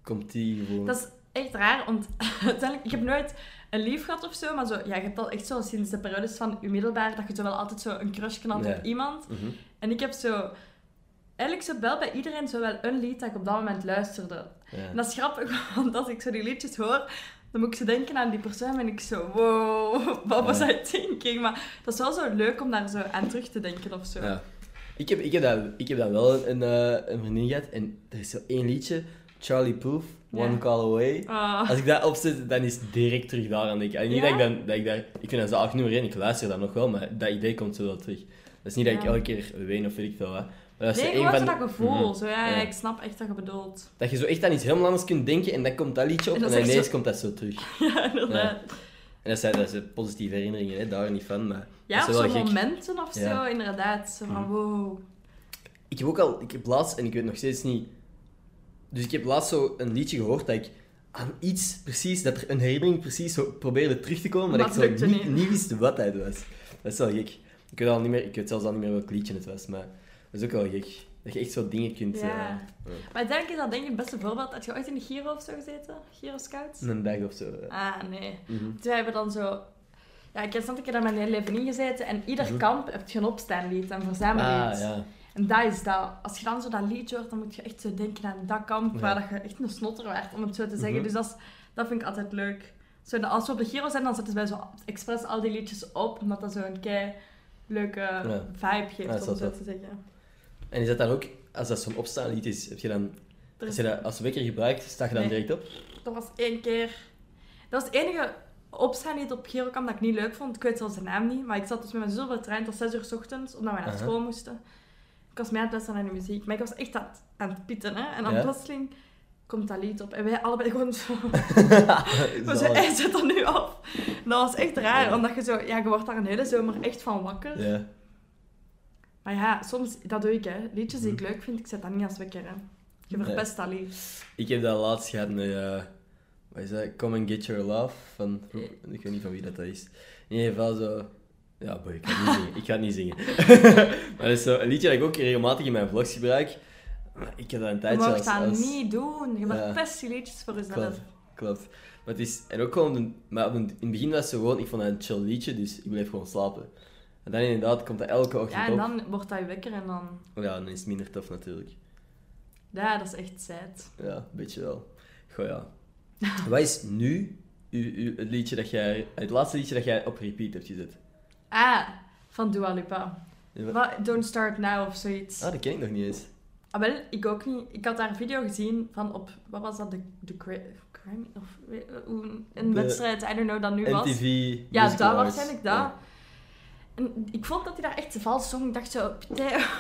komt die gevoel. Dat is echt raar, want uiteindelijk... Ik heb nooit een lief gehad of zo, maar zo, ja, je hebt al echt zo sinds de periodes van je middelbaar dat je zo wel altijd zo een crush Ja. op iemand. Mhm. En ik heb zo... Eigenlijk zo wel bij iedereen zo wel een lied dat ik op dat moment luisterde. Ja. En dat is grappig, want als ik zo die liedjes hoor, dan moet ik zo denken aan die persoon en ik zo, wow, what was. I thinking? Maar dat is wel zo leuk om daar zo aan terug te denken of zo. Ja. Ik heb, ik, heb dat, ik heb dat wel een, eh, een vriendin gehad en er is zo één liedje, Charlie Puth, One. Call Away. Ah, Als ik dat opzet, dan is het direct terug daar aan denken. En niet Ja? dat ik dan, dat ik daar, ik vind dat zalig nummer één, ik luister dat nog wel, maar dat idee komt zo wel terug. Dat is niet dat ik elke keer ween of weet ik veel wat. Dat nee, zo van dat gevoel. Mhm. Zo, ja, Ja. ik snap echt wat je bedoelt. Dat je zo echt aan iets helemaal anders kunt denken en dan komt dat liedje op En ineens zo- komt dat zo terug. ja, inderdaad. En dat zijn, dat zijn positieve herinneringen, hè, daar niet van, maar Ja, of zo'n momenten of zo, inderdaad. Zo van, Mhm. wow. Ik heb ook al, ik heb laatst, en ik weet nog steeds niet... Dus ik heb laatst zo een liedje gehoord dat ik aan iets precies, dat er een herinnering precies zo probeerde terug te komen, maar, Maar dat ik zo niet wist wat dat was. Dat is wel gek. Ik weet, al niet meer, ik weet zelfs al niet meer welk liedje het was, maar dat is ook wel gek. Dat je echt zo dingen kunt... Ja. eh, ja. Maar denk je dat denk ik het beste voorbeeld? Had je ooit in de Giro of zo gezeten? Giro Scouts? Een dag of zo. ja. Ah, nee. Mhm. Toen hebben we dan zo... Ja, ik heb een keer daar mijn hele leven in gezeten en ieder Mhm. kamp heb je een opstaanlied, een verzamellied. Ah, ja. En dat is dat. Als je dan zo dat liedje hoort, dan moet je echt zo denken aan dat kamp Ja. waar dat je echt een snotter werd, om het zo te zeggen. Mhm. Dus dat, is, dat vind ik altijd leuk. Zo, dat als we op de Giro zijn, dan zetten ze bij zo expres al die liedjes op, omdat dat zo'n kei leuke vibe geeft, Ja, dat om zo te zeggen. En is dat dan ook, als dat zo'n opstaan lied is, heb je dan, Er als je dat als wekker gebruikt, sta je dan Nee. direct op? Dat was één keer... Dat was het enige opstaanlied op Girokamp dat ik niet leuk vond. Ik weet zelfs de naam niet, maar ik zat dus met mijn zus op de trein tot 6 uur 's ochtends, omdat we naar school moesten. Ik was mee aan het luisteren naar de muziek, maar ik was echt aan, het- aan het pitten, hè. En dan Ja. plotseling komt dat lied op. En wij allebei gewoon zo... We zo, hij zet dat nu af. Dat was echt raar, omdat je zo... Ja, je wordt daar een hele zomer echt van wakker. Ja. Maar ja, soms... Dat doe ik, hè. Liedjes die ik Mhm. leuk vind, ik zet dat niet als wekker, hè. Je Nee. verpest dat lied. Ik heb dat laatst gehad met, eh wat is dat? Come and Get Your Love, van, Eh. ik weet niet van wie dat, dat is. In ieder geval zo, ja boy, ik ga het niet zingen, ik ga het niet zingen. maar dat is zo een liedje dat ik ook regelmatig in mijn vlogs gebruik. Maar ik heb dat een Je tijdje mag als... dat als- niet doen. Je verpest je liedjes voor jezelf. Klopt, klopt. Maar het is, en ook gewoon, maar in het begin was het gewoon, ik vond dat een chill liedje, dus ik bleef gewoon slapen. En dan inderdaad komt dat elke ochtend Ja, en op. dan wordt dat je wekker en dan... Ja, dan is het minder tof natuurlijk. Ja, dat is echt sad. Ja, een beetje wel. Goh ja. Wat is nu het liedje dat jij, het laatste liedje dat jij op repeat hebt gezet? Ah, van Dua Lipa. Ja, Don't Start Now of zoiets. Ah, dat ken ik nog niet eens. Ah, wel, ik ook niet. Ik had daar een video gezien van op... Wat was dat? De, de Gra- Grammy? Of een De wedstrijd, I don't know, dat nu was. MTV Ja, Music dat Awards. waarschijnlijk, dat. Ja. En ik vond dat hij daar echt vals zong. Ik dacht zo,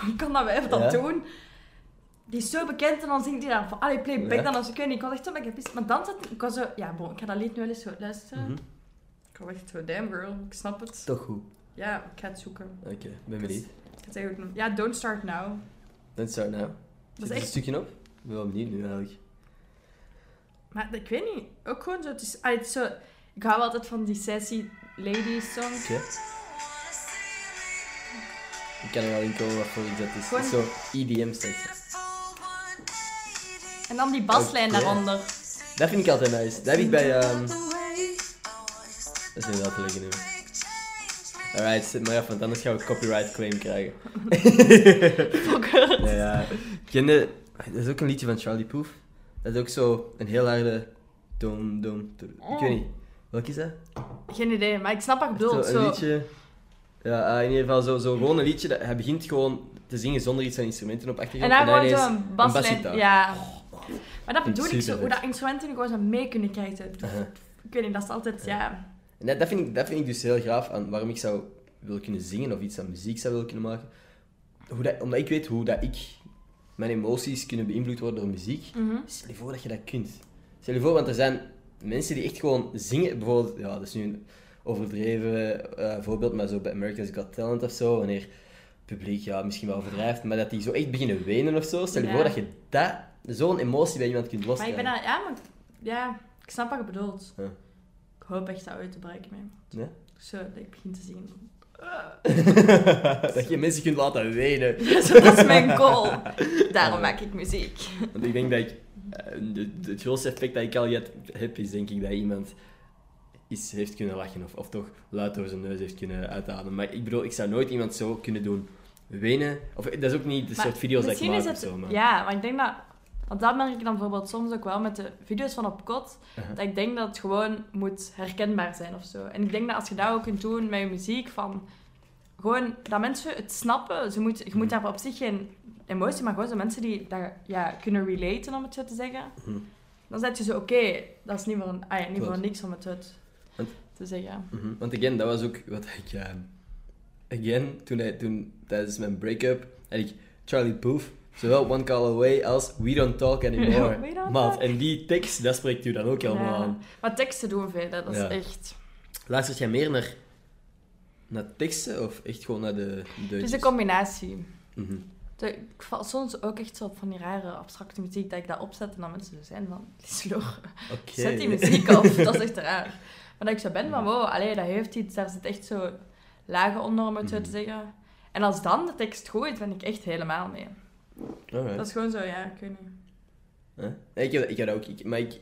hoe kan dat wijf dat Ja? doen? Die is zo bekend en dan zingt hij daar van, allee, playback Ja. dan als ik weet niet. Ik was echt zo ben gepist. Maar dan zat ik was zo, ja, bon, ik ga dat lied nu wel eens zo luisteren. Mhm. Ik was echt zo, damn girl, ik snap het. Toch goed. Ja, ik ga het zoeken. Oké, ben benieuwd. Ik ga het. Ja, Don't Start Now. Dan start. Dat Zit is er een echt... stukje op? Ik ben wel benieuwd nu eigenlijk. Maar ik weet niet, ook gewoon zo, het is, allee, het is zo... Ik hou altijd van die sassy lady songs. Oké. Ik kan er wel in komen wat voor iets dat is. Is zo EDM steeds. En dan die baslijn daaronder. Dat vind ik altijd nice. Dat heb ik bij... ehm Dat is inderdaad een leuke nummer. Alright, zet maar af, want anders gaan we copyright claim krijgen. Fucker. Ja, ja. Kende... Dat is ook een liedje van Charlie Puth. Dat is ook zo een heel harde... Dom, dom. Ik weet niet. Welk is dat? Geen idee, maar ik snap wat bedoelt. Zo, een Zo, liedje... Ja, eh, in ieder geval zo, zo gewoon een liedje. Dat, hij begint gewoon te zingen zonder iets aan instrumenten op En achtergrond. dan gewoon ineens zo'n baslijn. Ja. Maar dat Vind ik bedoel ik zo, hoe dat instrumenten gewoon zo mee kunnen krijgen. Zo. Ik weet niet, dat is altijd, ja. En dat, dat, vind ik, dat vind ik dus heel gaaf aan waarom ik zou willen kunnen zingen of iets aan muziek zou willen kunnen maken. Hoe dat, omdat ik weet hoe dat ik mijn emoties kunnen beïnvloed worden door muziek. Mhm. Stel je voor dat je dat kunt. Stel je voor, want er zijn mensen die echt gewoon zingen. Bijvoorbeeld, ja, dat is nu een overdreven eh, voorbeeld, maar zo bij America's Got Talent of zo, wanneer het publiek ja, misschien wel overdrijft, maar dat die zo echt beginnen wenen of zo. Stel je Ja. voor dat je dat, zo'n emotie bij iemand kunt Maar ik ben ja, maar, ja, ik snap wat je bedoelt. Ik hoop echt dat uit te bereiken mee. Ja? Zo, dat ik begin te zingen. dat je mensen kunt laten wenen. Dat is mijn goal. Daarom maak ik muziek. Want ik denk dat ik... eh, het grootste effect dat ik al heb, is denk ik dat iemand iets heeft kunnen lachen. Of, of toch luid door zijn neus heeft kunnen uitademen. Maar ik bedoel, ik zou nooit iemand zo kunnen doen wenen. Of dat is ook niet de Maar soort video's dat ik maak is het, zo. Maar... Ja, maar ik denk dat... Want dat merk ik dan bijvoorbeeld soms ook wel met de video's van op kot. Uh-huh. Dat ik denk dat het gewoon moet herkenbaar zijn of zo. En ik denk dat als je dat ook kunt doen met je muziek, van... Gewoon dat mensen het snappen. Ze moet, je moet Mhm. daar op zich geen emotie, maar gewoon zo mensen die daar ja, kunnen relaten, om het zo te zeggen. Mhm. Dan zeg je zo, oké, dat is niet voor, een, ah ja, niet voor niks om het te- Want- te zeggen. Mhm. Want again, dat was ook wat ik... again, toen, hij, toen tijdens mijn break-up had ik Charlie Puth, zowel One Call Away als We Don't Talk Anymore. Maat, en die tekst, dat spreekt u dan ook helemaal Ja. aan. Maar teksten doen veel, dat is Ja. echt... Luistert jij meer naar, naar teksten of echt gewoon naar de Het is een combinatie. Mhm. De- ik val soms ook echt zo op van die rare abstracte muziek dat ik dat opzet en dan mensen zo zijn van, Lieslor, Oké. zet die muziek op. dat is echt raar. Maar dat ik zo ben van, wow, allee, dat heeft iets, daar zit echt zo lage onder, om het zo Mhm. te zeggen. En als dan de tekst goed is, ben ik echt helemaal mee. Alright. Dat is gewoon zo, ja, ik weet niet. Huh? Ik heb, ik heb dat ook. Ik, maar ik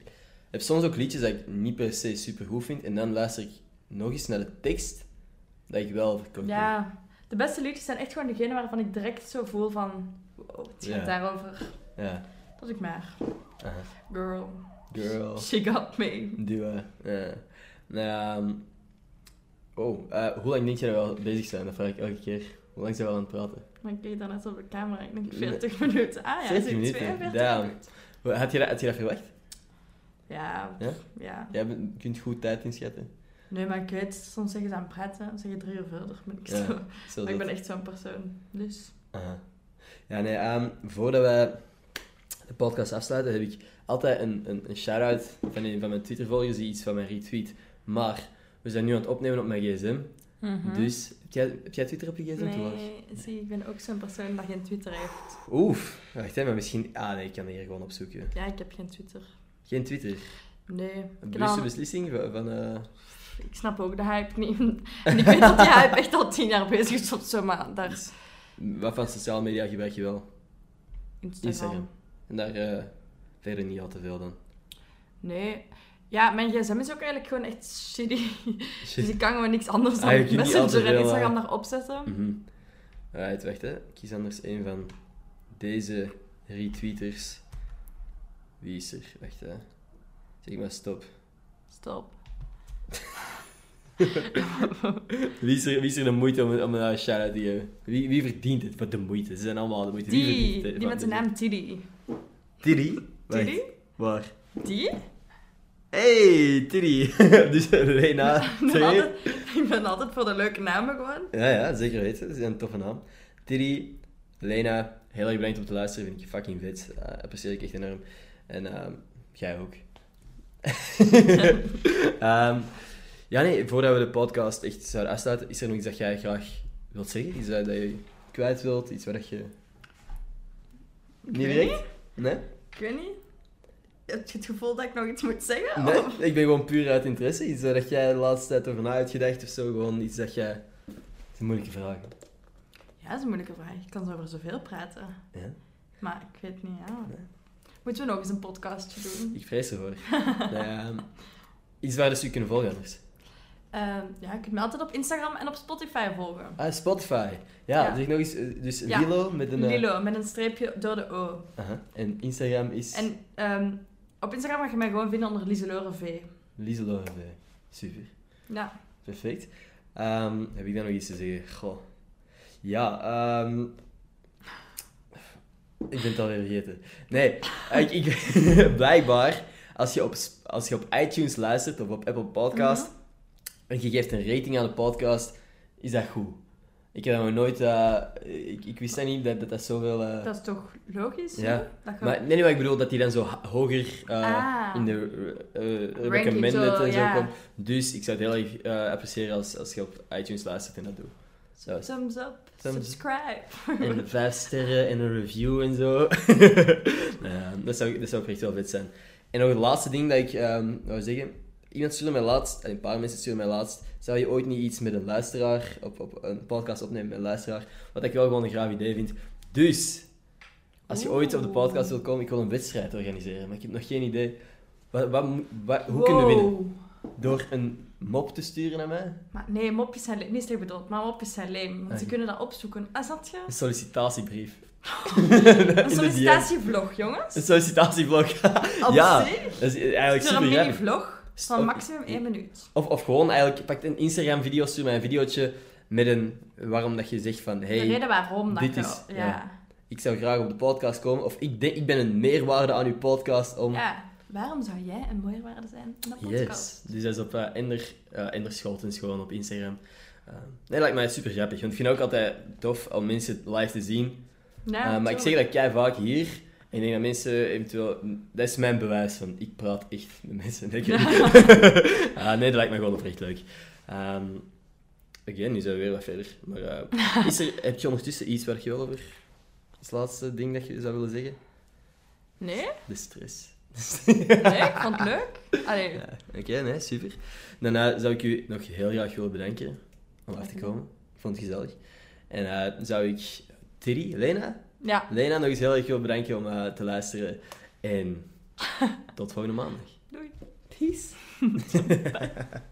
heb soms ook liedjes dat ik niet per se super goed vind. En dan luister ik nog eens naar de tekst dat ik wel verkocht ben. Ja, de beste liedjes zijn echt gewoon degene waarvan ik direct zo voel van... Wow, het gaat Ja. daarover. Ja. Dat ik maar. Aha. Girl, Girl. she got me. Duo. Ja. Ehm, Oh, eh, hoe lang denk je dat we al bezig zijn? Dat vraag ik elke keer. Hoe lang zijn we al aan het praten? Maar ik keek daar net op de camera. Ik denk 40 minuten. Ah ja, 40 het is minuten? 42 Damn. minuten. Had je dat, had je dat verwacht? Ja, Ja? ja. Jij bent- kunt goed tijd inschatten. Nee, maar ik weet, soms zeggen ze aan het praten, dan zeg je drie uur verder. Ben ik, Ja, zo. Zo maar ik ben echt zo'n persoon. Dus. Aha. Ja, nee, ehm, voordat we de podcast afsluiten, heb ik altijd een, een, een shout-out van een van mijn Twitter-volgers die iets van mij retweet. Maar we zijn nu aan het opnemen op mijn gsm. Dus, heb jij, heb jij Twitter op je gsm? Nee, zie, ik ben ook zo'n persoon dat geen Twitter heeft. Oef, wacht hè, maar misschien... Ah nee, ik kan hier gewoon opzoeken. Ja, ik heb geen Twitter. Geen Twitter. Nee. Een bewuste dan- beslissing van... van eh, ik snap ook de hype niet. En ik weet dat die hype echt al tien jaar bezig is of zo, maar daar is wat van sociale media gebruik je wel? Instagram. Instagram. En daar eh, verder niet al te veel dan. Nee. Ja, mijn gsm is ook eigenlijk gewoon echt shitty. Dus ik kan gewoon niks anders dan Ah, Messenger en Instagram eh, daarop zetten. Mhm. Right, wacht hè. Kies anders een van deze retweeters. Wie is er? Wacht hè. Zeg maar stop. Stop. Wie is er, wie is er de moeite om, om een shout-out te geven? Wie, wie verdient het voor de moeite? Ze zijn allemaal de moeite. Wie Die, verdient het? die met de naam Tiddy. Tiddy? Tiddy? Waar? Die? Hey, Tiddy. dus Lena. Ik ben, altijd, ik ben altijd voor de leuke namen gewoon. Ja, ja, zeker weten. Dat is een toffe naam. Tiddy, Lena, heel erg bedankt om te luisteren. Vind ik fucking vet. Eh apprecieer ik echt enorm. En ehm, jij ook. Ehm, ja, nee, voordat we de podcast echt zouden afsluiten, is er nog iets dat jij graag wilt zeggen? Iets dat je kwijt wilt? Iets wat je... Niet weet? Nee? Ik weet niet. Heb je het gevoel dat ik nog iets moet zeggen? Nee, Of- ik ben gewoon puur uit interesse. Iets waar jij de laatste tijd over na hebt gedacht of zo. Gewoon iets dat jij... Het is een moeilijke vraag. Ja, dat is een moeilijke vraag. Ik kan zo over zoveel praten. Ja? Maar ik weet niet, ja. Nee. Moeten we nog eens een podcastje doen? Ik vrees ervoor. Ehm, iets waar dus u kunnen volgen anders. Ehm, ja, je kunt me altijd op Instagram en op Spotify volgen. Ah, Spotify. Ja, Ja. zeg nog eens. eh, Dus Ja. Lilo met een... eh, Lilo, met een streepje door de O. aha. En Instagram is... En ehm, op Instagram mag je mij gewoon vinden onder Lieselore V. Lieselore V. Super. Ja. Perfect. Ehm, heb ik dan nog iets te zeggen? Goh. Ja, ehm... Ik ben het alweer vergeten. Nee, ik, ik, blijkbaar, als je, op, als je op iTunes luistert of op Apple Podcast Mhm. en je geeft een rating aan de podcast, is dat goed. Ik heb dat nog nooit... eh, ik, ik wist dat niet, dat dat, dat zoveel... eh, Dat is toch logisch? Ja. Dat maar, nee, nee, maar ik bedoel dat die dan zo hoger eh, Ah. in de recommended en zo komt. Dus ik zou het heel erg appreciëren als, als je op iTunes luistert en dat doet. Zo. Thumbs up, Thumbs- subscribe. En vijf sterren en een review en zo. ja, dat, zou, dat zou echt wel vet zijn. En nog het laatste ding dat ik ehm wou zeggen. Iemand stuurde mij laatst, en een paar mensen stuurden mij laatst, zou je ooit niet iets met een luisteraar, op, op een podcast opnemen met een luisteraar, wat ik wel gewoon een graaf idee vind. Dus, als je ooit op de podcast wilt komen, ik wil een wedstrijd organiseren, maar ik heb nog geen idee. Wat, wat, hoe kunnen we winnen? Door een mop te sturen naar mij? Maar nee, mopjes zijn leem. Niet slecht bedoeld, maar mopjes zijn leem. Want ze Ah, kunnen dat opzoeken. Ah, zat je? Een sollicitatiebrief. Een sollicitatievlog, jongens. Een sollicitatieblog. Op ja, dat is eigenlijk een mini-vlog van maximum één minuut. Of, of gewoon eigenlijk, pak een Instagram-video, stuur mij een videootje met een, waarom dat je zegt van, de hey, reden waarom dat dit is- ja. ja. Ja. ik zou graag op de podcast komen, of ik, denk, ik ben een meerwaarde aan uw podcast om... Waarom zou jij een meerwaarde zijn in een podcast? Yes. Dus dat is op eh, Ender, Ender Scholtens gewoon op Instagram. Eh, nee, lijkt mij super grappig, want ik vind het ook altijd tof om mensen live te zien. Ja, maar ik zeg dat jij vaak hier, ik denk dat mensen eventueel... Dat is mijn bewijs van, ik praat echt met mensen. ik. Ah, nee, dat lijkt me gewoon oprecht leuk. Ehm again, nu zijn we weer wat verder. Maar eh, is er, heb je ondertussen iets waar je wel over... Het laatste ding dat je zou willen zeggen? Nee? De stress. Nee, ik vond het leuk. Allee, Ja, Oké, nee, super. Daarna zou ik u nog heel graag willen bedanken om af te komen. Ik vond het gezellig. En eh, zou ik Thierry, Lena, Ja. Lena nog eens heel erg wil bedanken om eh, te luisteren. En tot volgende maandag. Doei. Peace.